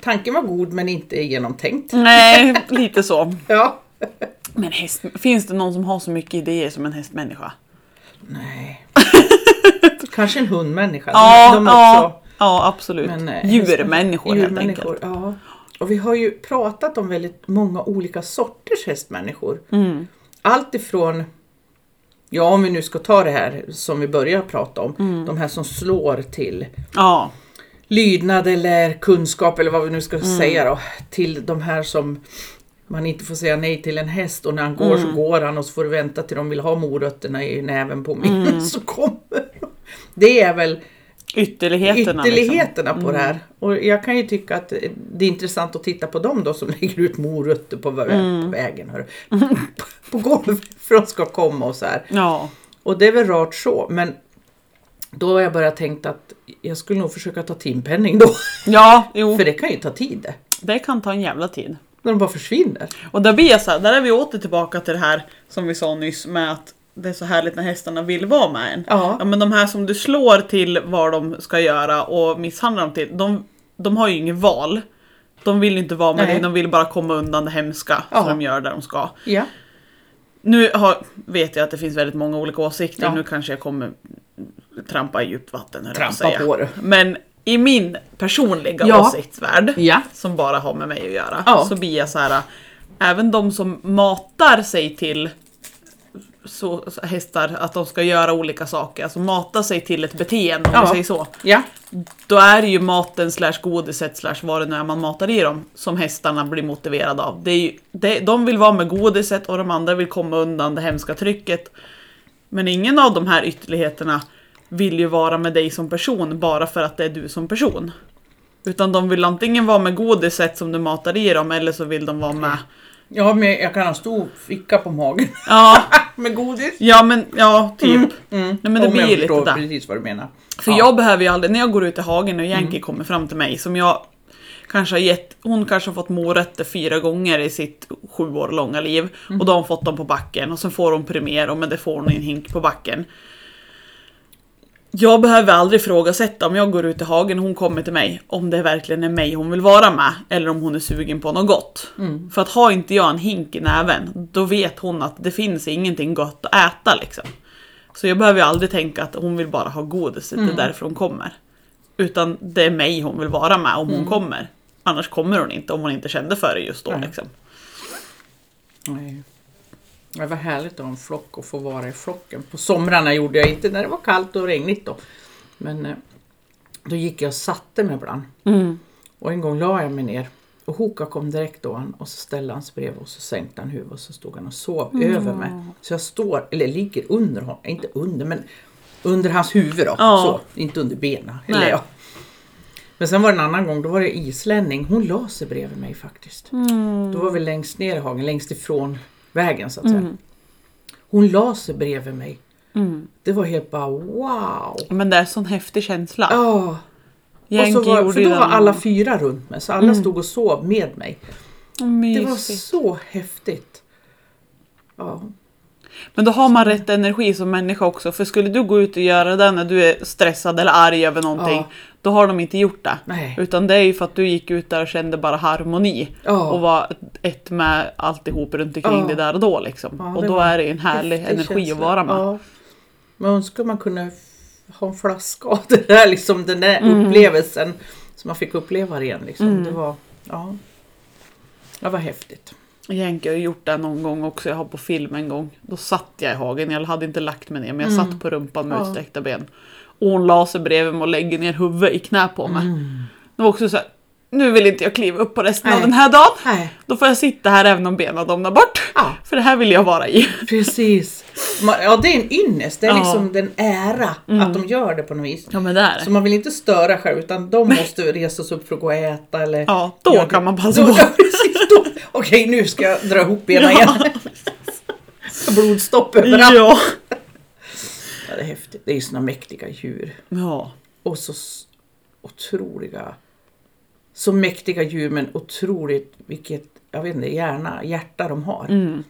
[SPEAKER 1] Tanken var god men inte genomtänkt.
[SPEAKER 2] Nej, lite så.
[SPEAKER 1] Ja.
[SPEAKER 2] Men häst, finns det någon som har så mycket idéer som en hästmänniska?
[SPEAKER 1] Nej. Kanske en hundmänniska.
[SPEAKER 2] Ja,
[SPEAKER 1] de, de
[SPEAKER 2] ja, ja absolut.
[SPEAKER 1] Men, eh,
[SPEAKER 2] Djurmänniskor helt enkelt.
[SPEAKER 1] ja. Och vi har ju pratat om väldigt många olika sorters hästmänniskor.
[SPEAKER 2] Mm.
[SPEAKER 1] Allt ifrån, ja om vi nu ska ta det här som vi börjar prata om,
[SPEAKER 2] Mm.
[SPEAKER 1] de här som slår till
[SPEAKER 2] Ja,
[SPEAKER 1] lydnad eller kunskap eller vad vi nu ska
[SPEAKER 2] Mm.
[SPEAKER 1] säga då, till de här som man inte får säga nej till en häst och när han går
[SPEAKER 2] Mm.
[SPEAKER 1] så går han och så får du vänta till de vill ha morötterna i näven på mig
[SPEAKER 2] Mm.
[SPEAKER 1] så kommer de. Det är väl
[SPEAKER 2] ytterligheterna.
[SPEAKER 1] ytterligheterna
[SPEAKER 2] liksom.
[SPEAKER 1] på det här. Och jag kan ju tycka att det är intressant att titta på dem då som lägger ut morötter på,
[SPEAKER 2] Mm.
[SPEAKER 1] på vägen. Hör. på golvet för att de ska komma och så här.
[SPEAKER 2] Ja,
[SPEAKER 1] Och det är väl rart så, men då har jag börjat tänkt att jag skulle nog försöka ta timpenning då.
[SPEAKER 2] ja, jo.
[SPEAKER 1] För det kan ju ta tid det.
[SPEAKER 2] Det kan ta en jävla tid.
[SPEAKER 1] När de bara försvinner.
[SPEAKER 2] Och där blir jag så här, där är vi åter tillbaka till det här som vi sa nyss med att det är så härligt när hästarna vill vara med en.
[SPEAKER 1] Ja.
[SPEAKER 2] ja men de här som du slår till vad de ska göra och misshandlar dem till, de, de har ju inget val. De vill inte vara med
[SPEAKER 1] Nej.
[SPEAKER 2] dig, de vill bara komma undan det hemska
[SPEAKER 1] Ja.
[SPEAKER 2] så de gör det de ska.
[SPEAKER 1] Ja.
[SPEAKER 2] Nu har, vet jag att det finns väldigt många olika åsikter,
[SPEAKER 1] Ja.
[SPEAKER 2] nu kanske jag kommer trampa i djupt vatten.
[SPEAKER 1] Trampa
[SPEAKER 2] säga.
[SPEAKER 1] på det.
[SPEAKER 2] Men i min personliga
[SPEAKER 1] Ja.
[SPEAKER 2] åsiktsvärld,
[SPEAKER 1] Ja.
[SPEAKER 2] som bara har med mig att göra,
[SPEAKER 1] Ja.
[SPEAKER 2] så blir jag så här. även de som matar sig till så, hästar, att de ska göra olika saker, alltså mata sig till ett beteende om
[SPEAKER 1] Ja.
[SPEAKER 2] vi säger så.
[SPEAKER 1] Ja.
[SPEAKER 2] Då är det ju maten slash godiset slash vad det nu är man matar i dem som hästarna blir motiverade av. Det är ju, det, de vill vara med godiset och de andra vill komma undan det hemska trycket. Men ingen av de här ytterligheterna vill ju vara med dig som person bara för att det är du som person. Utan de vill antingen vara med godiset som du matar i dem eller så vill de vara med...
[SPEAKER 1] Ja, men jag kan ha stor ficka på magen.
[SPEAKER 2] Ja,
[SPEAKER 1] Med godis.
[SPEAKER 2] ja men ja, typ. Nej, men det
[SPEAKER 1] Om
[SPEAKER 2] blir
[SPEAKER 1] jag
[SPEAKER 2] lite
[SPEAKER 1] förstår
[SPEAKER 2] där.
[SPEAKER 1] precis vad du menar.
[SPEAKER 2] För
[SPEAKER 1] Ja.
[SPEAKER 2] jag behöver ju aldrig, när jag går ut i hagen och Yankee
[SPEAKER 1] Mm.
[SPEAKER 2] kommer fram till mig som jag kanske har gett, hon kanske har fått morötter fyra gånger i sitt sju år långa liv
[SPEAKER 1] Mm.
[SPEAKER 2] och då har hon fått dem på backen och sen får hon premier och men det får hon i en hink på backen. Jag behöver aldrig ifrågasätta om jag går ut i hagen och hon kommer till mig om det verkligen är mig hon vill vara med eller om hon är sugen på något gott.
[SPEAKER 1] Mm.
[SPEAKER 2] För att har inte jag en hink i näven då vet hon att det finns ingenting gott att äta liksom. Så jag behöver aldrig tänka att hon vill bara ha godiset,
[SPEAKER 1] Mm.
[SPEAKER 2] det är därför hon kommer. Utan det är mig hon vill vara med om hon kommer. Annars kommer hon inte om hon inte kände för det just då.
[SPEAKER 1] Nej.
[SPEAKER 2] Liksom.
[SPEAKER 1] Nej. Det var härligt att ha en flock och få vara i flocken. På somrarna gjorde jag inte när det var kallt och regnigt då. Men eh, då gick jag och satte mig ibland.
[SPEAKER 2] Mm.
[SPEAKER 1] Och en gång la jag mig ner. Och Hoka kom direkt då han, och så ställde han sig bredvid och så sänkte han huvudet och så stod han och sov över mig. Så jag står, eller ligger under honom, inte under men under hans huvud då.
[SPEAKER 2] Ja.
[SPEAKER 1] Så, inte under benen. Eller ja. Men sen var det en annan gång, då var det islänning. Hon la sig bredvid mig faktiskt.
[SPEAKER 2] Mm.
[SPEAKER 1] Då var vi längst ner i hagen, längst ifrån vägen så att säga. Hon la sig bredvid mig.
[SPEAKER 2] Mm.
[SPEAKER 1] Det var helt bara wow!
[SPEAKER 2] Men det är en sån häftig känsla.
[SPEAKER 1] Ja, och
[SPEAKER 2] Yankee
[SPEAKER 1] så var,
[SPEAKER 2] gjorde
[SPEAKER 1] för då var alla fyra runt mig, så alla stod och sov med mig. Det var
[SPEAKER 2] Mysigt.
[SPEAKER 1] så häftigt. Ja,
[SPEAKER 2] Men då har man rätt energi som människa också. För skulle du gå ut och göra det när du är stressad eller arg över någonting.
[SPEAKER 1] Ja.
[SPEAKER 2] Då har de inte gjort det.
[SPEAKER 1] Nej.
[SPEAKER 2] Utan det är ju för att du gick ut där och kände bara harmoni.
[SPEAKER 1] Ja.
[SPEAKER 2] Och var ett med alltihop runt omkring
[SPEAKER 1] Ja.
[SPEAKER 2] det där och då liksom.
[SPEAKER 1] Ja,
[SPEAKER 2] och
[SPEAKER 1] det
[SPEAKER 2] då är det en härlig energi
[SPEAKER 1] känsla.
[SPEAKER 2] att vara med.
[SPEAKER 1] Ja. Man önskar man kunde ha en flaska av det där, liksom, den där upplevelsen. Som man fick uppleva igen. Liksom. Det var, ja. Det var häftigt.
[SPEAKER 2] Yankee har gjort det någon gång också. Jag har på film en gång. Då satt jag i hagen. Jag hade inte lagt mig ner men jag satt på rumpan med
[SPEAKER 1] Mm. Ja.
[SPEAKER 2] utsträckta ben. Och hon la sig bredvid mig och lägger ner huvudet i knä på mig. Det var också så här. Nu vill inte jag kliva upp på resten av
[SPEAKER 1] Mm. Nej.
[SPEAKER 2] den här dagen.
[SPEAKER 1] Nej,
[SPEAKER 2] Då får jag sitta här även om benen domnar bort.
[SPEAKER 1] Ja.
[SPEAKER 2] För det här vill jag vara i.
[SPEAKER 1] precis. Ja, det är en ynnest. Det är
[SPEAKER 2] Ja.
[SPEAKER 1] liksom den ära att de gör det på något vis.
[SPEAKER 2] Ja men det är
[SPEAKER 1] Så
[SPEAKER 2] det.
[SPEAKER 1] man vill inte störa själv utan de måste resa sig upp för att gå och äta eller...
[SPEAKER 2] Ja, då
[SPEAKER 1] göra det.
[SPEAKER 2] kan man passa på.
[SPEAKER 1] Ja, precis. Då- Okej, nu ska jag dra ihop benen igen. Blodstopp överallt.
[SPEAKER 2] Ja.
[SPEAKER 1] Ja, det är häftigt. Det är ju såna mäktiga djur.
[SPEAKER 2] ja.
[SPEAKER 1] Och så otroliga... Så mäktiga djur men otroligt vilket, jag vet inte, hjärna, hjärta de har.
[SPEAKER 2] Mm.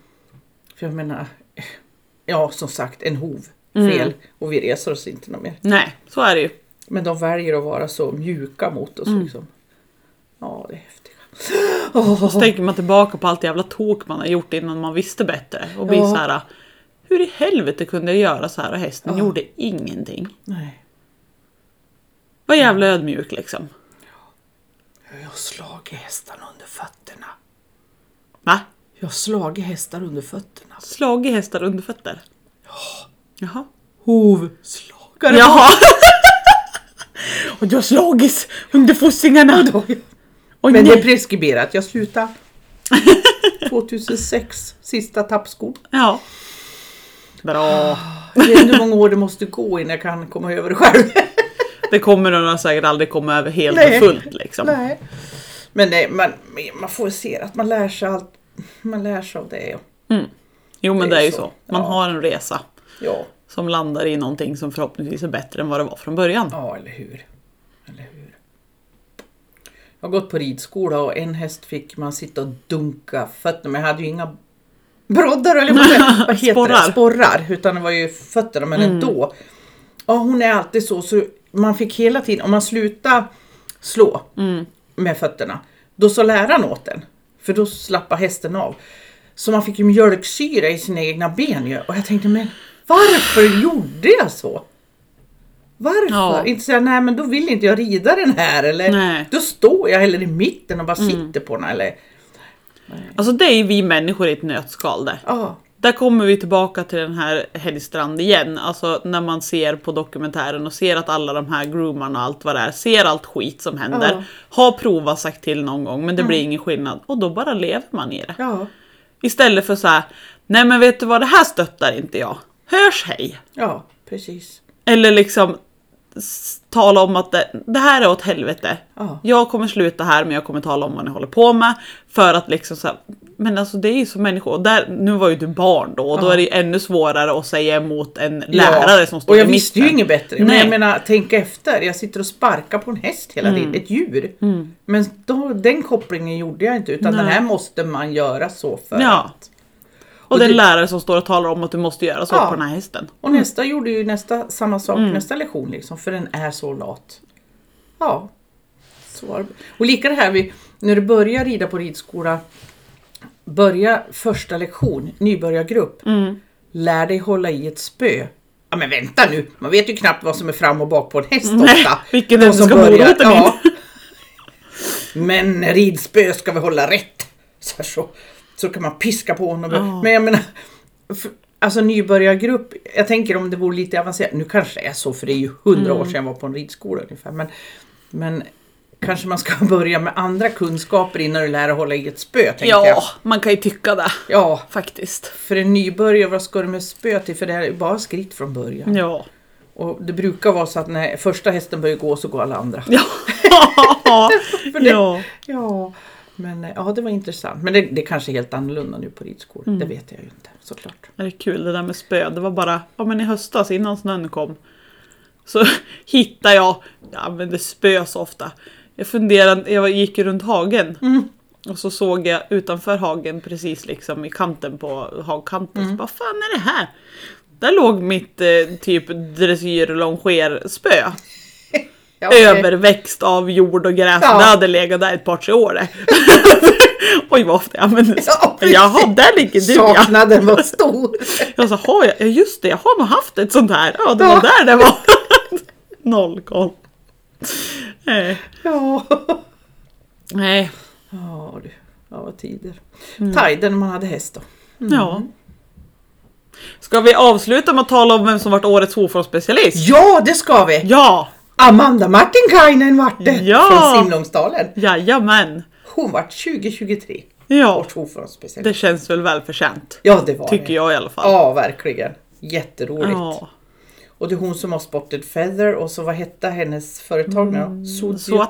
[SPEAKER 1] För jag menar, ja som sagt en hov.
[SPEAKER 2] Mm.
[SPEAKER 1] Fel. Och vi reser oss inte mer.
[SPEAKER 2] Nej, så är det ju.
[SPEAKER 1] Men de väljer att vara så mjuka mot oss.
[SPEAKER 2] Mm.
[SPEAKER 1] Liksom. Ja, det är häftigt.
[SPEAKER 2] Och så tänker man tillbaka på allt jävla tok man har gjort innan man visste bättre. Och blir
[SPEAKER 1] Ja.
[SPEAKER 2] så här. Hur i helvete kunde jag göra så här och hästen
[SPEAKER 1] Ja.
[SPEAKER 2] gjorde ingenting.
[SPEAKER 1] Nej.
[SPEAKER 2] Var jävla ödmjuk liksom.
[SPEAKER 1] Jag har slagit hästarna under fötterna.
[SPEAKER 2] Va?
[SPEAKER 1] Jag har slagit hästar under fötterna.
[SPEAKER 2] Slagit hästar under fötter? Jaha.
[SPEAKER 1] Hovslagare.
[SPEAKER 2] Jaha! och du har slagits under fossingarna. Oj,
[SPEAKER 1] Men det är
[SPEAKER 2] nej.
[SPEAKER 1] preskriberat. Jag slutade 2006, sista tappskon.
[SPEAKER 2] Ja. Bra.
[SPEAKER 1] Jag vet inte hur många år det måste gå innan jag kan komma över det själv.
[SPEAKER 2] Det kommer nog säkert aldrig komma över helt
[SPEAKER 1] Nej.
[SPEAKER 2] och fullt liksom.
[SPEAKER 1] Nej. Men nej, man, man får se att man lär sig allt. Man lär sig av det.
[SPEAKER 2] Jo men
[SPEAKER 1] Det
[SPEAKER 2] det
[SPEAKER 1] är
[SPEAKER 2] är ju
[SPEAKER 1] så.
[SPEAKER 2] så. Man
[SPEAKER 1] Ja.
[SPEAKER 2] har en resa
[SPEAKER 1] Ja,
[SPEAKER 2] som landar i någonting som förhoppningsvis är bättre än vad det var från början.
[SPEAKER 1] ja eller hur. Eller hur. Jag har gått på ridskola och en häst fick man sitta och dunka fötterna men jag hade ju inga broddar eller vad, heter
[SPEAKER 2] Sporrar.
[SPEAKER 1] det? Sporrar. Utan det var ju fötterna men ändå. Ja hon är alltid så så man fick hela tiden, om man slutade slå med fötterna då så läraren åt den. För då slappar hästen av. Så man fick ju mjölksyra i sina egna ben ju. Och jag tänkte men varför gjorde jag så? Varför?
[SPEAKER 2] Ja.
[SPEAKER 1] Inte säga nej men då vill inte jag rida den här eller
[SPEAKER 2] Nej.
[SPEAKER 1] då står jag heller i mitten och bara sitter på den eller
[SPEAKER 2] Alltså det är vi människor i ett nötskal det.
[SPEAKER 1] ja.
[SPEAKER 2] Där kommer vi tillbaka till den här Helgstrand igen. Alltså när man ser på dokumentären och ser att alla de här groomarna och allt vad det är, ser allt skit som händer.
[SPEAKER 1] Mm.
[SPEAKER 2] Har provat sagt till någon gång men det blir ingen skillnad. Och då bara lever man i det.
[SPEAKER 1] Ja.
[SPEAKER 2] Istället för så här, nej men vet du vad, det här stöttar inte jag. Hörs hej!
[SPEAKER 1] Ja, precis.
[SPEAKER 2] Eller liksom tala om att det, det här är åt helvete.
[SPEAKER 1] Ja.
[SPEAKER 2] Jag kommer sluta här men jag kommer tala om vad ni håller på med. För att liksom så här, men alltså det är ju som människor. Där, nu var ju du barn då och då
[SPEAKER 1] Ja.
[SPEAKER 2] är det ju ännu svårare att säga emot en lärare som står
[SPEAKER 1] Och jag
[SPEAKER 2] i
[SPEAKER 1] visste ju inget bättre. Men
[SPEAKER 2] Nej.
[SPEAKER 1] jag menar, tänk efter. Jag sitter och sparkar på en häst hela
[SPEAKER 2] Mm.
[SPEAKER 1] tiden. Ett djur. Men då, den kopplingen gjorde jag inte. Utan
[SPEAKER 2] Nej.
[SPEAKER 1] den här måste man göra så för
[SPEAKER 2] Ja.
[SPEAKER 1] att.
[SPEAKER 2] Och, den
[SPEAKER 1] det-
[SPEAKER 2] lärare som står och talar om att du måste göra så
[SPEAKER 1] Ja.
[SPEAKER 2] på den här hästen.
[SPEAKER 1] Och nästa gjorde ju nästa, samma sak
[SPEAKER 2] Mm.
[SPEAKER 1] nästa lektion liksom. För den är så lat. Ja. Så. Och lika det här vi, när du börjar rida på ridskola. Börja första lektion, nybörjargrupp.
[SPEAKER 2] Mm.
[SPEAKER 1] Lär dig hålla i ett spö. Ja men vänta nu, man vet ju knappt vad som är fram och bak på en häst
[SPEAKER 2] Nej,
[SPEAKER 1] ofta.
[SPEAKER 2] vilken
[SPEAKER 1] De
[SPEAKER 2] ände
[SPEAKER 1] som
[SPEAKER 2] ska
[SPEAKER 1] börjar-
[SPEAKER 2] in?
[SPEAKER 1] Men ridspö ska vi hålla rätt. Så, så, så kan man piska på honom.
[SPEAKER 2] Ja.
[SPEAKER 1] Men jag menar, för, alltså nybörjargrupp, jag tänker om det vore lite avancerat. Nu kanske det är så för det är ju hundra
[SPEAKER 2] Mm.
[SPEAKER 1] år sedan jag var på en ridskola ungefär. Men, men kanske man ska börja med andra kunskaper innan du lär dig hålla i ett spö. Tänker jag.
[SPEAKER 2] Ja, man kan ju tycka det.
[SPEAKER 1] ja,
[SPEAKER 2] Faktiskt.
[SPEAKER 1] för en nybörjare, vad ska du med spö till? För det är ju bara skritt från början.
[SPEAKER 2] Ja.
[SPEAKER 1] Och det brukar vara så att när första hästen börjar gå så går alla andra.
[SPEAKER 2] Ja.
[SPEAKER 1] För det-
[SPEAKER 2] ja.
[SPEAKER 1] Ja, men eh, ja, det var intressant. Men det, det kanske är helt annorlunda nu på ridskor.
[SPEAKER 2] Mm.
[SPEAKER 1] Det vet jag ju inte såklart.
[SPEAKER 2] Det är kul det där med spö. Det var bara, ja men i höstas innan snön kom. Så hittade jag, jag använder spö så ofta. Jag funderade, jag gick runt hagen. Och så såg jag utanför hagen precis liksom i kanten på hagkanten. Så bara, fan är det här? Där låg mitt eh, typ dressyr longerspö.
[SPEAKER 1] Ja, okej.
[SPEAKER 2] Överväxt av jord och gräs.
[SPEAKER 1] Ja.
[SPEAKER 2] Det hade legat där ett par tre år det. Oj vad ofta jag använder
[SPEAKER 1] Ja,
[SPEAKER 2] spö.
[SPEAKER 1] precis.
[SPEAKER 2] Jaha, där ligger du ja.
[SPEAKER 1] Saknaden var stor.
[SPEAKER 2] Jag sa, har jag? Ja just det, jag har nog haft ett sånt här. Ja det var
[SPEAKER 1] Ja.
[SPEAKER 2] där det var. Noll koll. Nej.
[SPEAKER 1] ja.
[SPEAKER 2] Nej.
[SPEAKER 1] Ja, du. Ja, vad tider.
[SPEAKER 2] Mm.
[SPEAKER 1] När man hade häst då.
[SPEAKER 2] Ja. Ska vi avsluta med att tala om vem som varit årets hovformsspecialist?
[SPEAKER 1] Ja, det ska vi!
[SPEAKER 2] Ja!
[SPEAKER 1] Amanda Martinkainen vart det!
[SPEAKER 2] Ja.
[SPEAKER 1] Från Simlångsdalen.
[SPEAKER 2] Jajamän!
[SPEAKER 1] Hon vart 2023.
[SPEAKER 2] Ja, det känns väl välförtjänt.
[SPEAKER 1] Ja, det var
[SPEAKER 2] Tycker
[SPEAKER 1] det.
[SPEAKER 2] jag i alla fall.
[SPEAKER 1] Ja, verkligen. Jätteroligt.
[SPEAKER 2] Ja.
[SPEAKER 1] Och det är hon som har Spotted Feather och så vad hette hennes företag nu
[SPEAKER 2] Så. Så,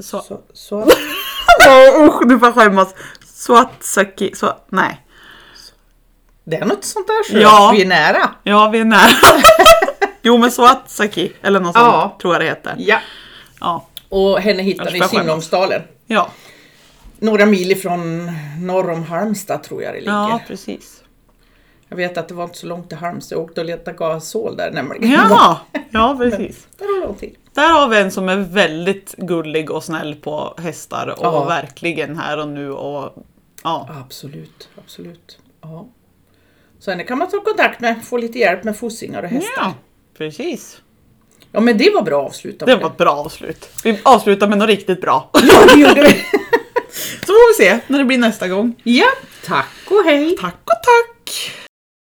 [SPEAKER 1] Så, så,
[SPEAKER 2] Åh, usch, du får skämmas. Swatsaki, så, nej.
[SPEAKER 1] det är något sånt där så
[SPEAKER 2] Ja.
[SPEAKER 1] vi är nära.
[SPEAKER 2] Ja, vi är nära. jo, men Swatsaki, eller något
[SPEAKER 1] Ja.
[SPEAKER 2] sånt tror jag det heter.
[SPEAKER 1] Ja.
[SPEAKER 2] Ja.
[SPEAKER 1] Och henne hittar
[SPEAKER 2] Jag
[SPEAKER 1] ni i. Simlångsdalen.
[SPEAKER 2] Ja,
[SPEAKER 1] Några mil ifrån norr om Halmstad tror jag det ligger.
[SPEAKER 2] ja precis.
[SPEAKER 1] Jag vet att det var inte så långt till Halmstad. Jag åkte och letade gasol där nämligen.
[SPEAKER 2] Ja, ja precis.
[SPEAKER 1] Det var långt till.
[SPEAKER 2] Där har vi en som är väldigt gullig och snäll på hästar och
[SPEAKER 1] Ja.
[SPEAKER 2] verkligen här och nu och ja.
[SPEAKER 1] Absolut, absolut. Ja. Så henne kan man ta kontakt med, få lite hjälp med fossingar och hästar.
[SPEAKER 2] Ja, precis.
[SPEAKER 1] Ja men det var bra att avsluta
[SPEAKER 2] Det var ett bra avslut. Vi avslutar med något riktigt bra.
[SPEAKER 1] Ja, det gjorde vi.
[SPEAKER 2] Så får vi se när det blir nästa gång.
[SPEAKER 1] Ja, tack och hej.
[SPEAKER 2] Tack och tack!